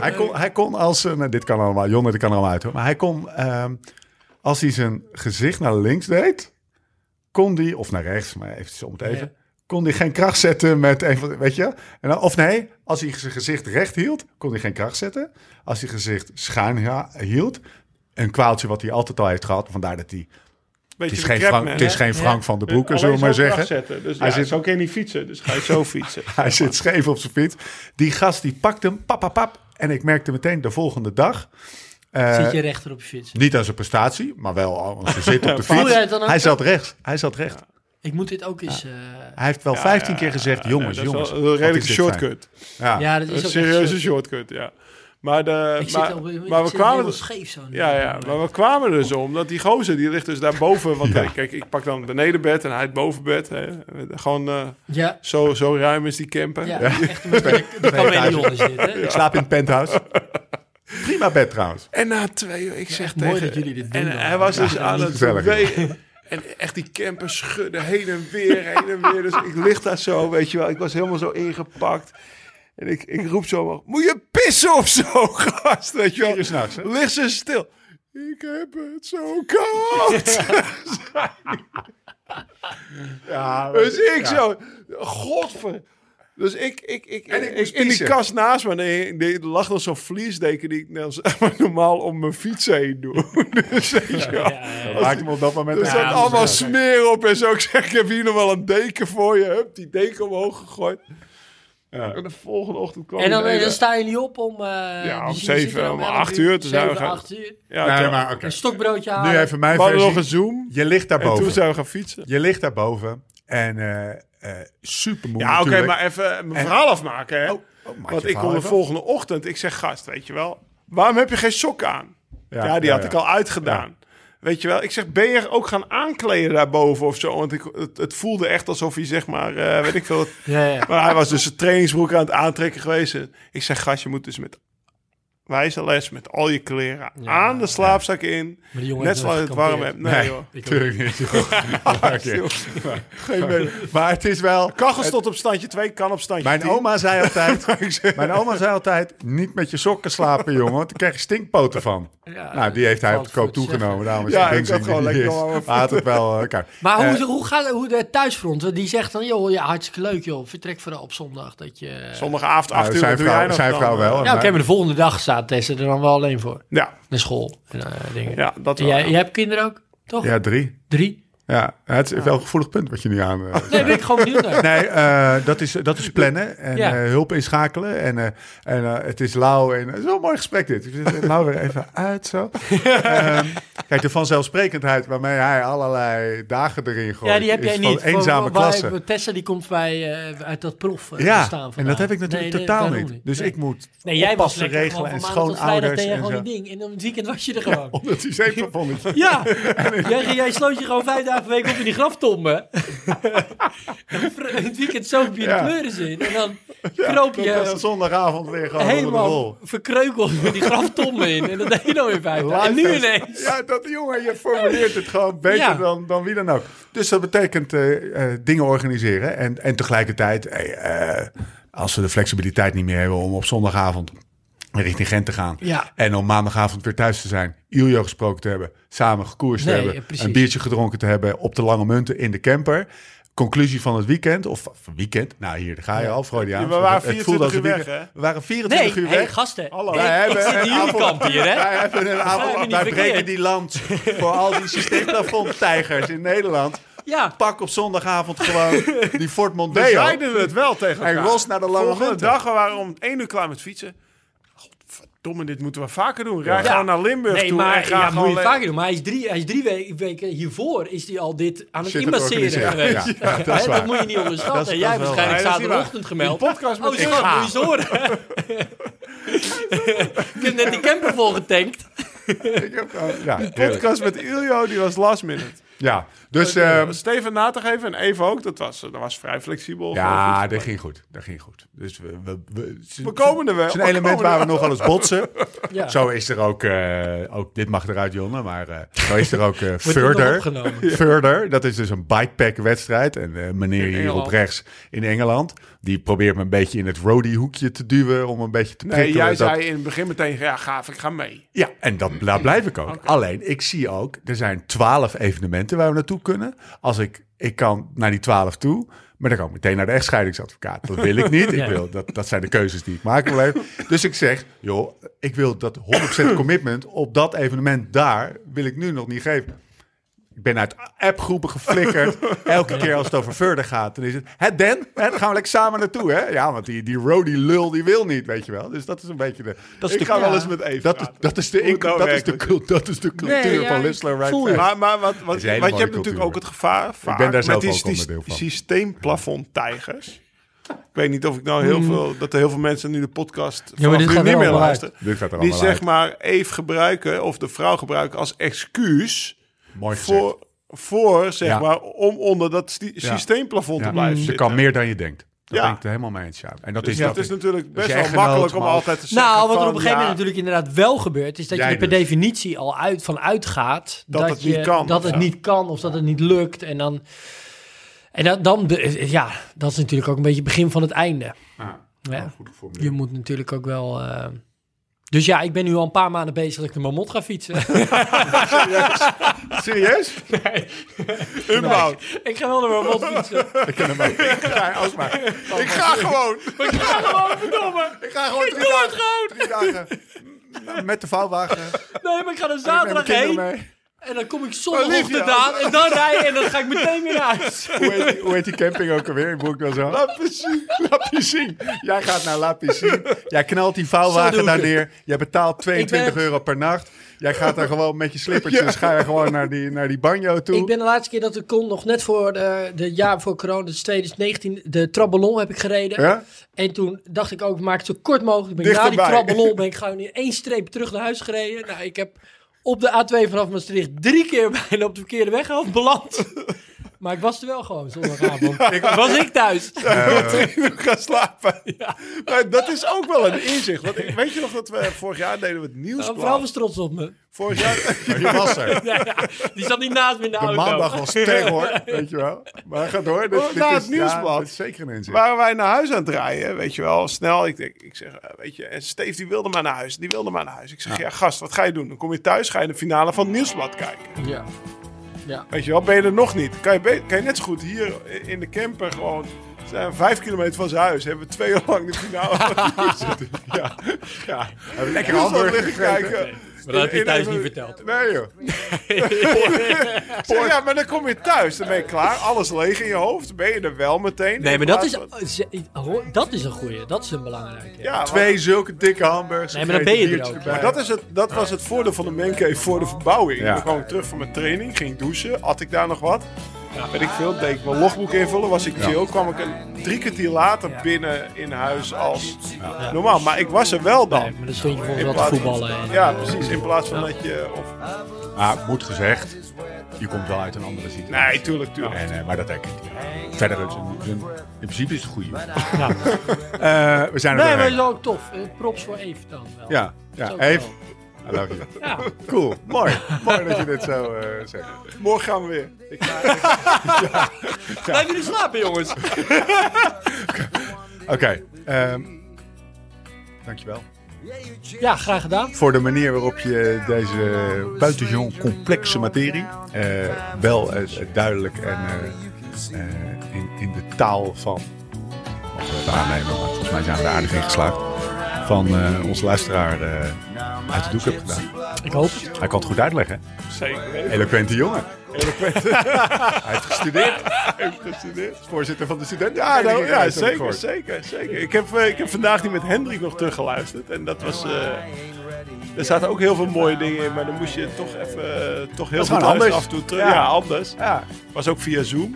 Hij, kon, hij kon als... eh, nou, dit kan allemaal, Jonne, dit kan allemaal uit hoor. Maar hij kon, ehm, als hij zijn gezicht naar links deed, kon hij, of naar rechts, maar even om het even, Ja. kon hij geen kracht zetten met een van, weet je? En dan, of nee, als hij zijn gezicht recht hield, kon hij geen kracht zetten. Als hij gezicht schuin ja- hield, een kwaaltje wat hij altijd al heeft gehad, vandaar dat hij... Het is, geen Frank, het is geen Frank van de Broeke, zullen we maar zeggen. Zetten. Dus Hij hij zit- zo kan niet fietsen. Dus ga je zo *laughs* fietsen. Hij zit scheef op zijn fiets. Die gast die pakt hem, pap, pap, pap. En ik merkte meteen de volgende dag... eh, Zit je rechter op je fiets? Niet aan zijn prestatie, maar wel als *laughs* je zit op de Voel fiets. jij het dan ook Hij zo? zat rechts. Hij zat recht. Ik moet dit ook eens... eh, Hij heeft wel 15 keer gezegd, jongens, dat is jongens. wel een redelijke is fijn. shortcut. Ja. ja, dat is Een serieuze shortcut, ja. Maar, de, Ik maar, op, we kwamen er, scheef zo. ja, ja, maar we kwamen er dus om dat die gozer die ligt dus daarboven. Want *laughs* Ja. eh, kijk, ik pak dan het benedenbed en hij het bovenbed. Hè. Gewoon eh, Ja, zo, zo ruim is die camper. ja, echt een beetje *laughs* de is? Ik slaap in het penthouse. Prima bed trouwens. En na twee uur, ik zeg mooi tegen... dat jullie dit doen En dan. hij was dus aan het wegen. En echt die camper schudde heen en weer, heen en weer. Dus ik lig daar zo, weet je wel. Ik was helemaal zo ingepakt. En ik, ik roep zo maar, moet je pissen of zo, *laughs* gast? Weet je wel. s'nachts, hè? Lig ze stil. Ik heb het zo koud. *laughs* Ja, dus ik zo, godver... Dus ik, ik, ik, ik in die kast naast me, nee, nee, er lag nog zo'n vliesdeken die ik nou, zeg maar, normaal om mijn fiets heen doe. *laughs* dus je. Ja, ja, ja. Dat maakt hem op dat moment Er echt zat allemaal smeer op en zo. Ik zeg, ik heb hier nog wel een deken voor je. Hup, die deken omhoog gegooid. Ja. En de volgende ochtend kwam En dan, dan weer. staan jullie op om... eh Ja, om dus zeven, zitten om elf acht uur, toen zijn we gaan- acht uur. Ja, Nee, maar oké. Een stokbroodje halen. Nu even mijn hadden nog een versie. Zoom. Je ligt En toen daarboven. zijn we gaan fietsen. Je ligt daarboven. En eh eh super moe Ja, oké, maar even mijn En- verhaal afmaken, hè. Oh, oh, Want ik kom de volgende ochtend. Ik zeg, gast, weet je wel. Waarom heb je geen sok aan? Ja, die had ik al uitgedaan. Weet je wel? Ik zeg, ben je ook gaan aankleden daarboven of zo? Want ik, het, het voelde echt alsof hij, zeg maar, eh, weet ik veel... Ja, ja. Maar hij was dus zijn trainingsbroek aan het aantrekken geweest. Ik zeg, gast, je moet dus met wijze les, met al je kleren Ja, aan de slaapzak in. Maar die jongen Net zoals je het warm hebt. Nee, Nee. *laughs* Tuurlijk niet. *laughs* *laughs* Geen. Maar het is wel... Kachel stond op standje 2, kan op standje Mijn 10. oma zei altijd... mijn oma zei altijd... Niet met je sokken slapen, jongen. Want daar krijg je stinkpoten van. Ja, Nou, die heeft hij op de koop toegenomen. Daarom is Ja, ik had gewoon lekker het wel... eh. Maar Eh, hoe, hoe gaat hoe de thuisfront? Die zegt dan, joh, ja, hartstikke leuk, joh. Vertrek vooral op zondag. Dat je... Zondagavond, nou, 8 uur, zijn wat doe jij vrouw, nog zijn dan? vrouw wel. Ja, oké, maar- maar de volgende dag staat Tessa er dan wel alleen voor. Ja, Naar school en eh, dingen. ja, dat En wel. jij, jij hebt kinderen ook, toch? Ja, drie. Drie? Ja, het is wel een gevoelig punt wat je nu aan... eh, Nee, ben ik gewoon naar. Nee, eh, dat, is, dat is plannen en Ja. eh, hulp inschakelen. En, en het is Lau. En, het is wel een mooi gesprek dit. Ik zet Lau weer even uit zo. *laughs* Ehm, kijk, de vanzelfsprekendheid waarmee hij allerlei dagen erin gooit. Ja, die heb jij niet. eenzame Waar- Tessa die komt bij, uit dat prof Ja, en dat heb ik natuurlijk Nee, totaal niet. Dus Nee. ik moet Nee, jij was regelen en schoonouders en zo. ding. En het weekend was je er gewoon. Omdat hij *laughs* is. Ja, *laughs* jij, jij sloot je gewoon vijf dagen per week op in die graftombe. *laughs* in het weekend zoog je Ja. de pleuris in. En dan kroop je een zondagavond weer gewoon helemaal verkreukeld met die graftombe in. En dat deed je dan weer vijf dagen. En nu ineens. Ja, dat jongen, je formuleert het gewoon beter Ja. dan, dan wie dan ook. Dus dat betekent eh, eh, dingen organiseren. En, en tegelijkertijd, hey, eh, als we de flexibiliteit niet meer hebben om op zondagavond richting Gent te gaan. Ja. En om maandagavond weer thuis te zijn. Iljo gesproken te hebben. Samen gekoerst te hebben. ja, een biertje gedronken te hebben op de Lange Munten in de camper. Conclusie van het weekend, of van weekend. Nou, hier daar ga je al, Freudiaan. We waren Het voelde 24 als een uur weg, hè? We waren 24 Nee, uur hey, weg. gasten. Hallo. Wij ik hebben een avond- kamp hier, hè? Wij hebben een avond. Wij verkeerd. breken die land voor al die systeemplafond-tijgers in Nederland. Ja. Pak op zondagavond gewoon die Fort We Mondeo. zeiden het wel tegen elkaar. rost naar de lange Volgende munten. dag, we waren om 1 uur klaar met fietsen. Godverdomme, dit moeten we vaker doen. Rij Ja. gewoon naar Limburg Nee, toe maar en ga ja, gewoon... moet je vaker doen. Maar hij is drie, hij is drie we- weken hiervoor is hij al dit aan het inmasseren organiseren. geweest. Ja, ja, dat waar. moet je niet onderschatten. Dat is- dat Jij wel waarschijnlijk dat zaterdagochtend gemeld. Die podcast met oh, schat, moet je eens horen. *laughs* ik heb net die camper volgetankt. Ik heb gewoon- Ja, De podcast met Iljo, die was last minute. Ja, dus ehm, Steven na te geven en Eve ook. Dat was, dat was vrij flexibel. ja, dat ging goed. Dat ging goed. Dus we, we, we, We komen er wel. Het is We een element waar we nogal eens botsen. *laughs* Ja. Zo is er ook, eh, ook dit mag eruit, Jonne, maar eh, zo is er ook nog Further. dat is dus een bikepack-wedstrijd. En eh, meneer hier op rechts in Engeland, die probeert me een beetje in het roadie-hoekje te duwen om een beetje te Nee, prikkelen. jij dat- zei in het begin meteen, ja gaaf, ik ga mee. Ja, en dat, *clears throat* daar blijf ik ook. Alleen, ik zie ook, er zijn twaalf evenementen waar we naartoe kunnen. Als ik, ik kan naar die twaalf toe, maar dan kan ik meteen naar de echtscheidingsadvocaat. Dat wil ik niet. *laughs* Ik wil, dat, dat zijn de keuzes die ik wil. Dus ik zeg, joh, ik wil dat 100% *clears throat* commitment op dat evenement daar, wil ik nu nog niet geven. Ik ben uit appgroepen geflikkerd. *laughs* Elke keer als het over verder gaat, dan is het... Hè, Dan? Hè, dan gaan we lekker samen naartoe, hè? Ja, want die, die roadie lul, die wil niet, weet je wel. Dus dat is een beetje de... Dat is Ik de, ga wel ja. eens met Eve dat is, dat is de, nou dat is de, cult- dat is de cultuur Nee, ja, van ik Lissler Right je. Maar, maar wat, wat, want je hebt natuurlijk ook het gevaar vaak ben daar zelf met die, systeemplafond-tijgers. *laughs* Ik weet niet of ik nou heel veel, dat er heel veel mensen nu de podcast Hmm. nu gaat niet er meer luisteren. Er Die zeg uit. maar even gebruiken, of de vrouw gebruiken als excuus Mooi gezegd. voor, voor zeg Ja. maar, om onder dat systeemplafond te blijven Er zitten. kan meer dan je denkt. Dat Ja. ben ik helemaal mee eens, ja. En dat Dus is ja, dat het is natuurlijk best je wel makkelijk om altijd te zeggen Nou, wat er van, op een gegeven ja, moment natuurlijk inderdaad wel gebeurt, is dat Jij je er per dus. definitie al uit, van uitgaat Dat het je, niet kan, Dat het ja. niet kan of dat het niet lukt. En dan, en dan, ja, dat is natuurlijk ook een beetje het begin van het einde. Ja. Ja. Goed Je moet natuurlijk ook wel. eh, Dus ja, ik ben nu al een paar maanden bezig dat ik de mamot ga fietsen. *laughs* Serieus? Unbound. ik ga wel de mamot fietsen. Ik ken hem ook. Ik ga alsmaar. Ik ga gewoon. *laughs* ik ga gewoon, verdomme. Ik ga gewoon drie doe het dagen, drie dagen *laughs* met de vouwwagen. Nee, maar ik ga er Ik zaterdag heen. En dan kom ik zondagochtend aan. En dan rijden en dan ga ik meteen weer naar huis. Hoe heet, die, hoe heet die camping ook alweer in Boekdel La piscine. La Piscine. Jij gaat naar La Piscine. Jij knalt die Zo vouwwagen ik daar neer. Jij betaalt 22 Ik ben- euro per nacht. Jij gaat daar gewoon met je slippertjes ga je gewoon naar die, naar die banjo toe. Ik ben de laatste keer dat ik kon, nog net voor de, de jaar voor corona, dus 2019, de Traballon heb ik gereden. Ja? En toen dacht ik ook, maak het zo kort mogelijk. Ben ik na die Traballon ben ik gewoon in één streep terug naar huis gereden. Nou, ik heb op de A2 vanaf Maastricht drie keer bijna op de verkeerde weg beland. *laughs* Maar ik was er wel gewoon zondagavond. ik, was ik thuis. gaan slapen. Maar dat is ook wel een inzicht. Want ik, weet je nog dat we vorig jaar deden we het Mijn nieuwsblad? vrouw was trots op me. Vorig jaar... Maar je was er. Ja, ja, die zat niet naast me in de, De auto. maandag was terror, weet je wel. Maar ga door. Dit, Oh, is, het nieuwsblad. Ja, is zeker een inzicht. waren wij naar huis aan het rijden, weet je wel, snel. Ik, denk, ik zeg, eh, weet je, en Steve die wilde maar naar huis, die wilde maar naar huis. Ik zeg, ja. gast, wat ga je doen? Dan kom je thuis, ga je de finale van het Nieuwsblad kijken. Ja. Ja. Weet je wel, ben je er nog niet? Kan je, kan je net zo goed hier in de camper gewoon... we zijn vijf kilometer van zijn huis. Hebben we twee uur lang de finale *laughs* ja, ja. Hebben we lekker hamburger kijken. Maar dat heb je thuis niet verteld. Nee joh. Ik *laughs* zeg, ja, maar dan kom je thuis, dan ben je klaar. Alles leeg in je hoofd. Ben je er wel meteen. Nee, maar dat is, hoor, dat is een goeie. Dat is een belangrijke. Ja, Twee zulke dikke hamburgers. Nee, maar dan ben je er ook. Maar dat, is het, dat was het voordeel van de mancave voor de verbouwing. Ja. Dan kwam ik terug van mijn training, ging douchen, had ik daar nog wat. Ja, weet ik veel, deed ik mijn logboek invullen, was ik chill. Kwam ik een drie kwartier later binnen in huis als normaal. Maar ik was er wel dan. Nee, maar dan stond je volgens In wel voetballen. En, Ja, precies. In plaats van dat je... Of, Maar moet gezegd, je komt wel uit een andere situatie. nee, tuurlijk, tuurlijk. En, eh, maar dat denk ik. Verder, is een, een- in principe is het goed. Ja. *laughs* Eh, we zijn er Nee, maar dat is ook tof. Eh, Props voor Eve dan wel. Ja, ja. Eve, wel. I love you. Ja. Cool, mooi. mooi dat je dit zo eh, zegt. Morgen gaan we weer. Ik, *laughs* Blijven jullie slapen, jongens? *laughs* Oké, ehm, dankjewel. Ja, graag gedaan. Voor de manier waarop je deze buitengewoon complexe materie eh, wel eh, duidelijk en eh, eh, in, in de taal van, wat we het aannemen, maar volgens mij zijn we er aardig in geslaagd, van eh, onze luisteraar eh, uit de doek hebt gedaan. Ik hoop het. Hij kan het goed uitleggen. zeker weten. Eloquente jongen. Eloquent. *laughs* Hij heeft gestudeerd. Even gestudeerd. Voorzitter van de studenten. Ja, nou, ja zeker, zeker, zeker. Ik heb, eh, ik heb vandaag die met Hendrik nog teruggeluisterd. En dat was... eh, er zaten ook heel veel mooie dingen in, maar dan moest je toch even... toch heel gewoon anders. af en toe terug. Ja. Ja, anders. Ja. Was ook via Zoom.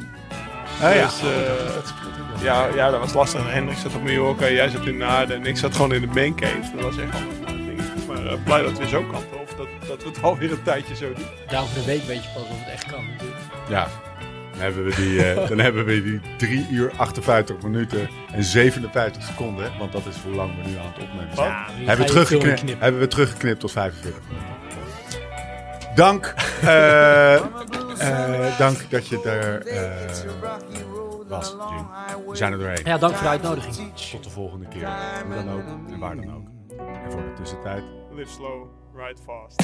Oh, ja. Dus, eh, ja, ja, dat was lastig. Hendrik zat op Mallorca, jij zat in Naarden en ik zat gewoon in de mancave. Dat was echt. Nou, dingetjes. Maar eh, blij dat we zo kan. Of dat, dat we het *laughs* alweer een tijdje zo doen. Ja, over een week weet je pas of het echt kan natuurlijk. Ja. Dan hebben we die, eh, dan hebben we die 3 uur 58 minuten en 57 seconden. hè, Want dat is hoe lang we nu aan het opnemen zijn. Ja, hebben, we teruggeknipt, hebben we teruggeknipt tot 45 minuten. Dank. *laughs* eh, dank dat je er eh, was, Jim. We zijn er doorheen. Ja, dank voor de uitnodiging. Tot de volgende keer. Hoe dan ook en waar dan ook. En voor de tussentijd. Live slow, ride fast.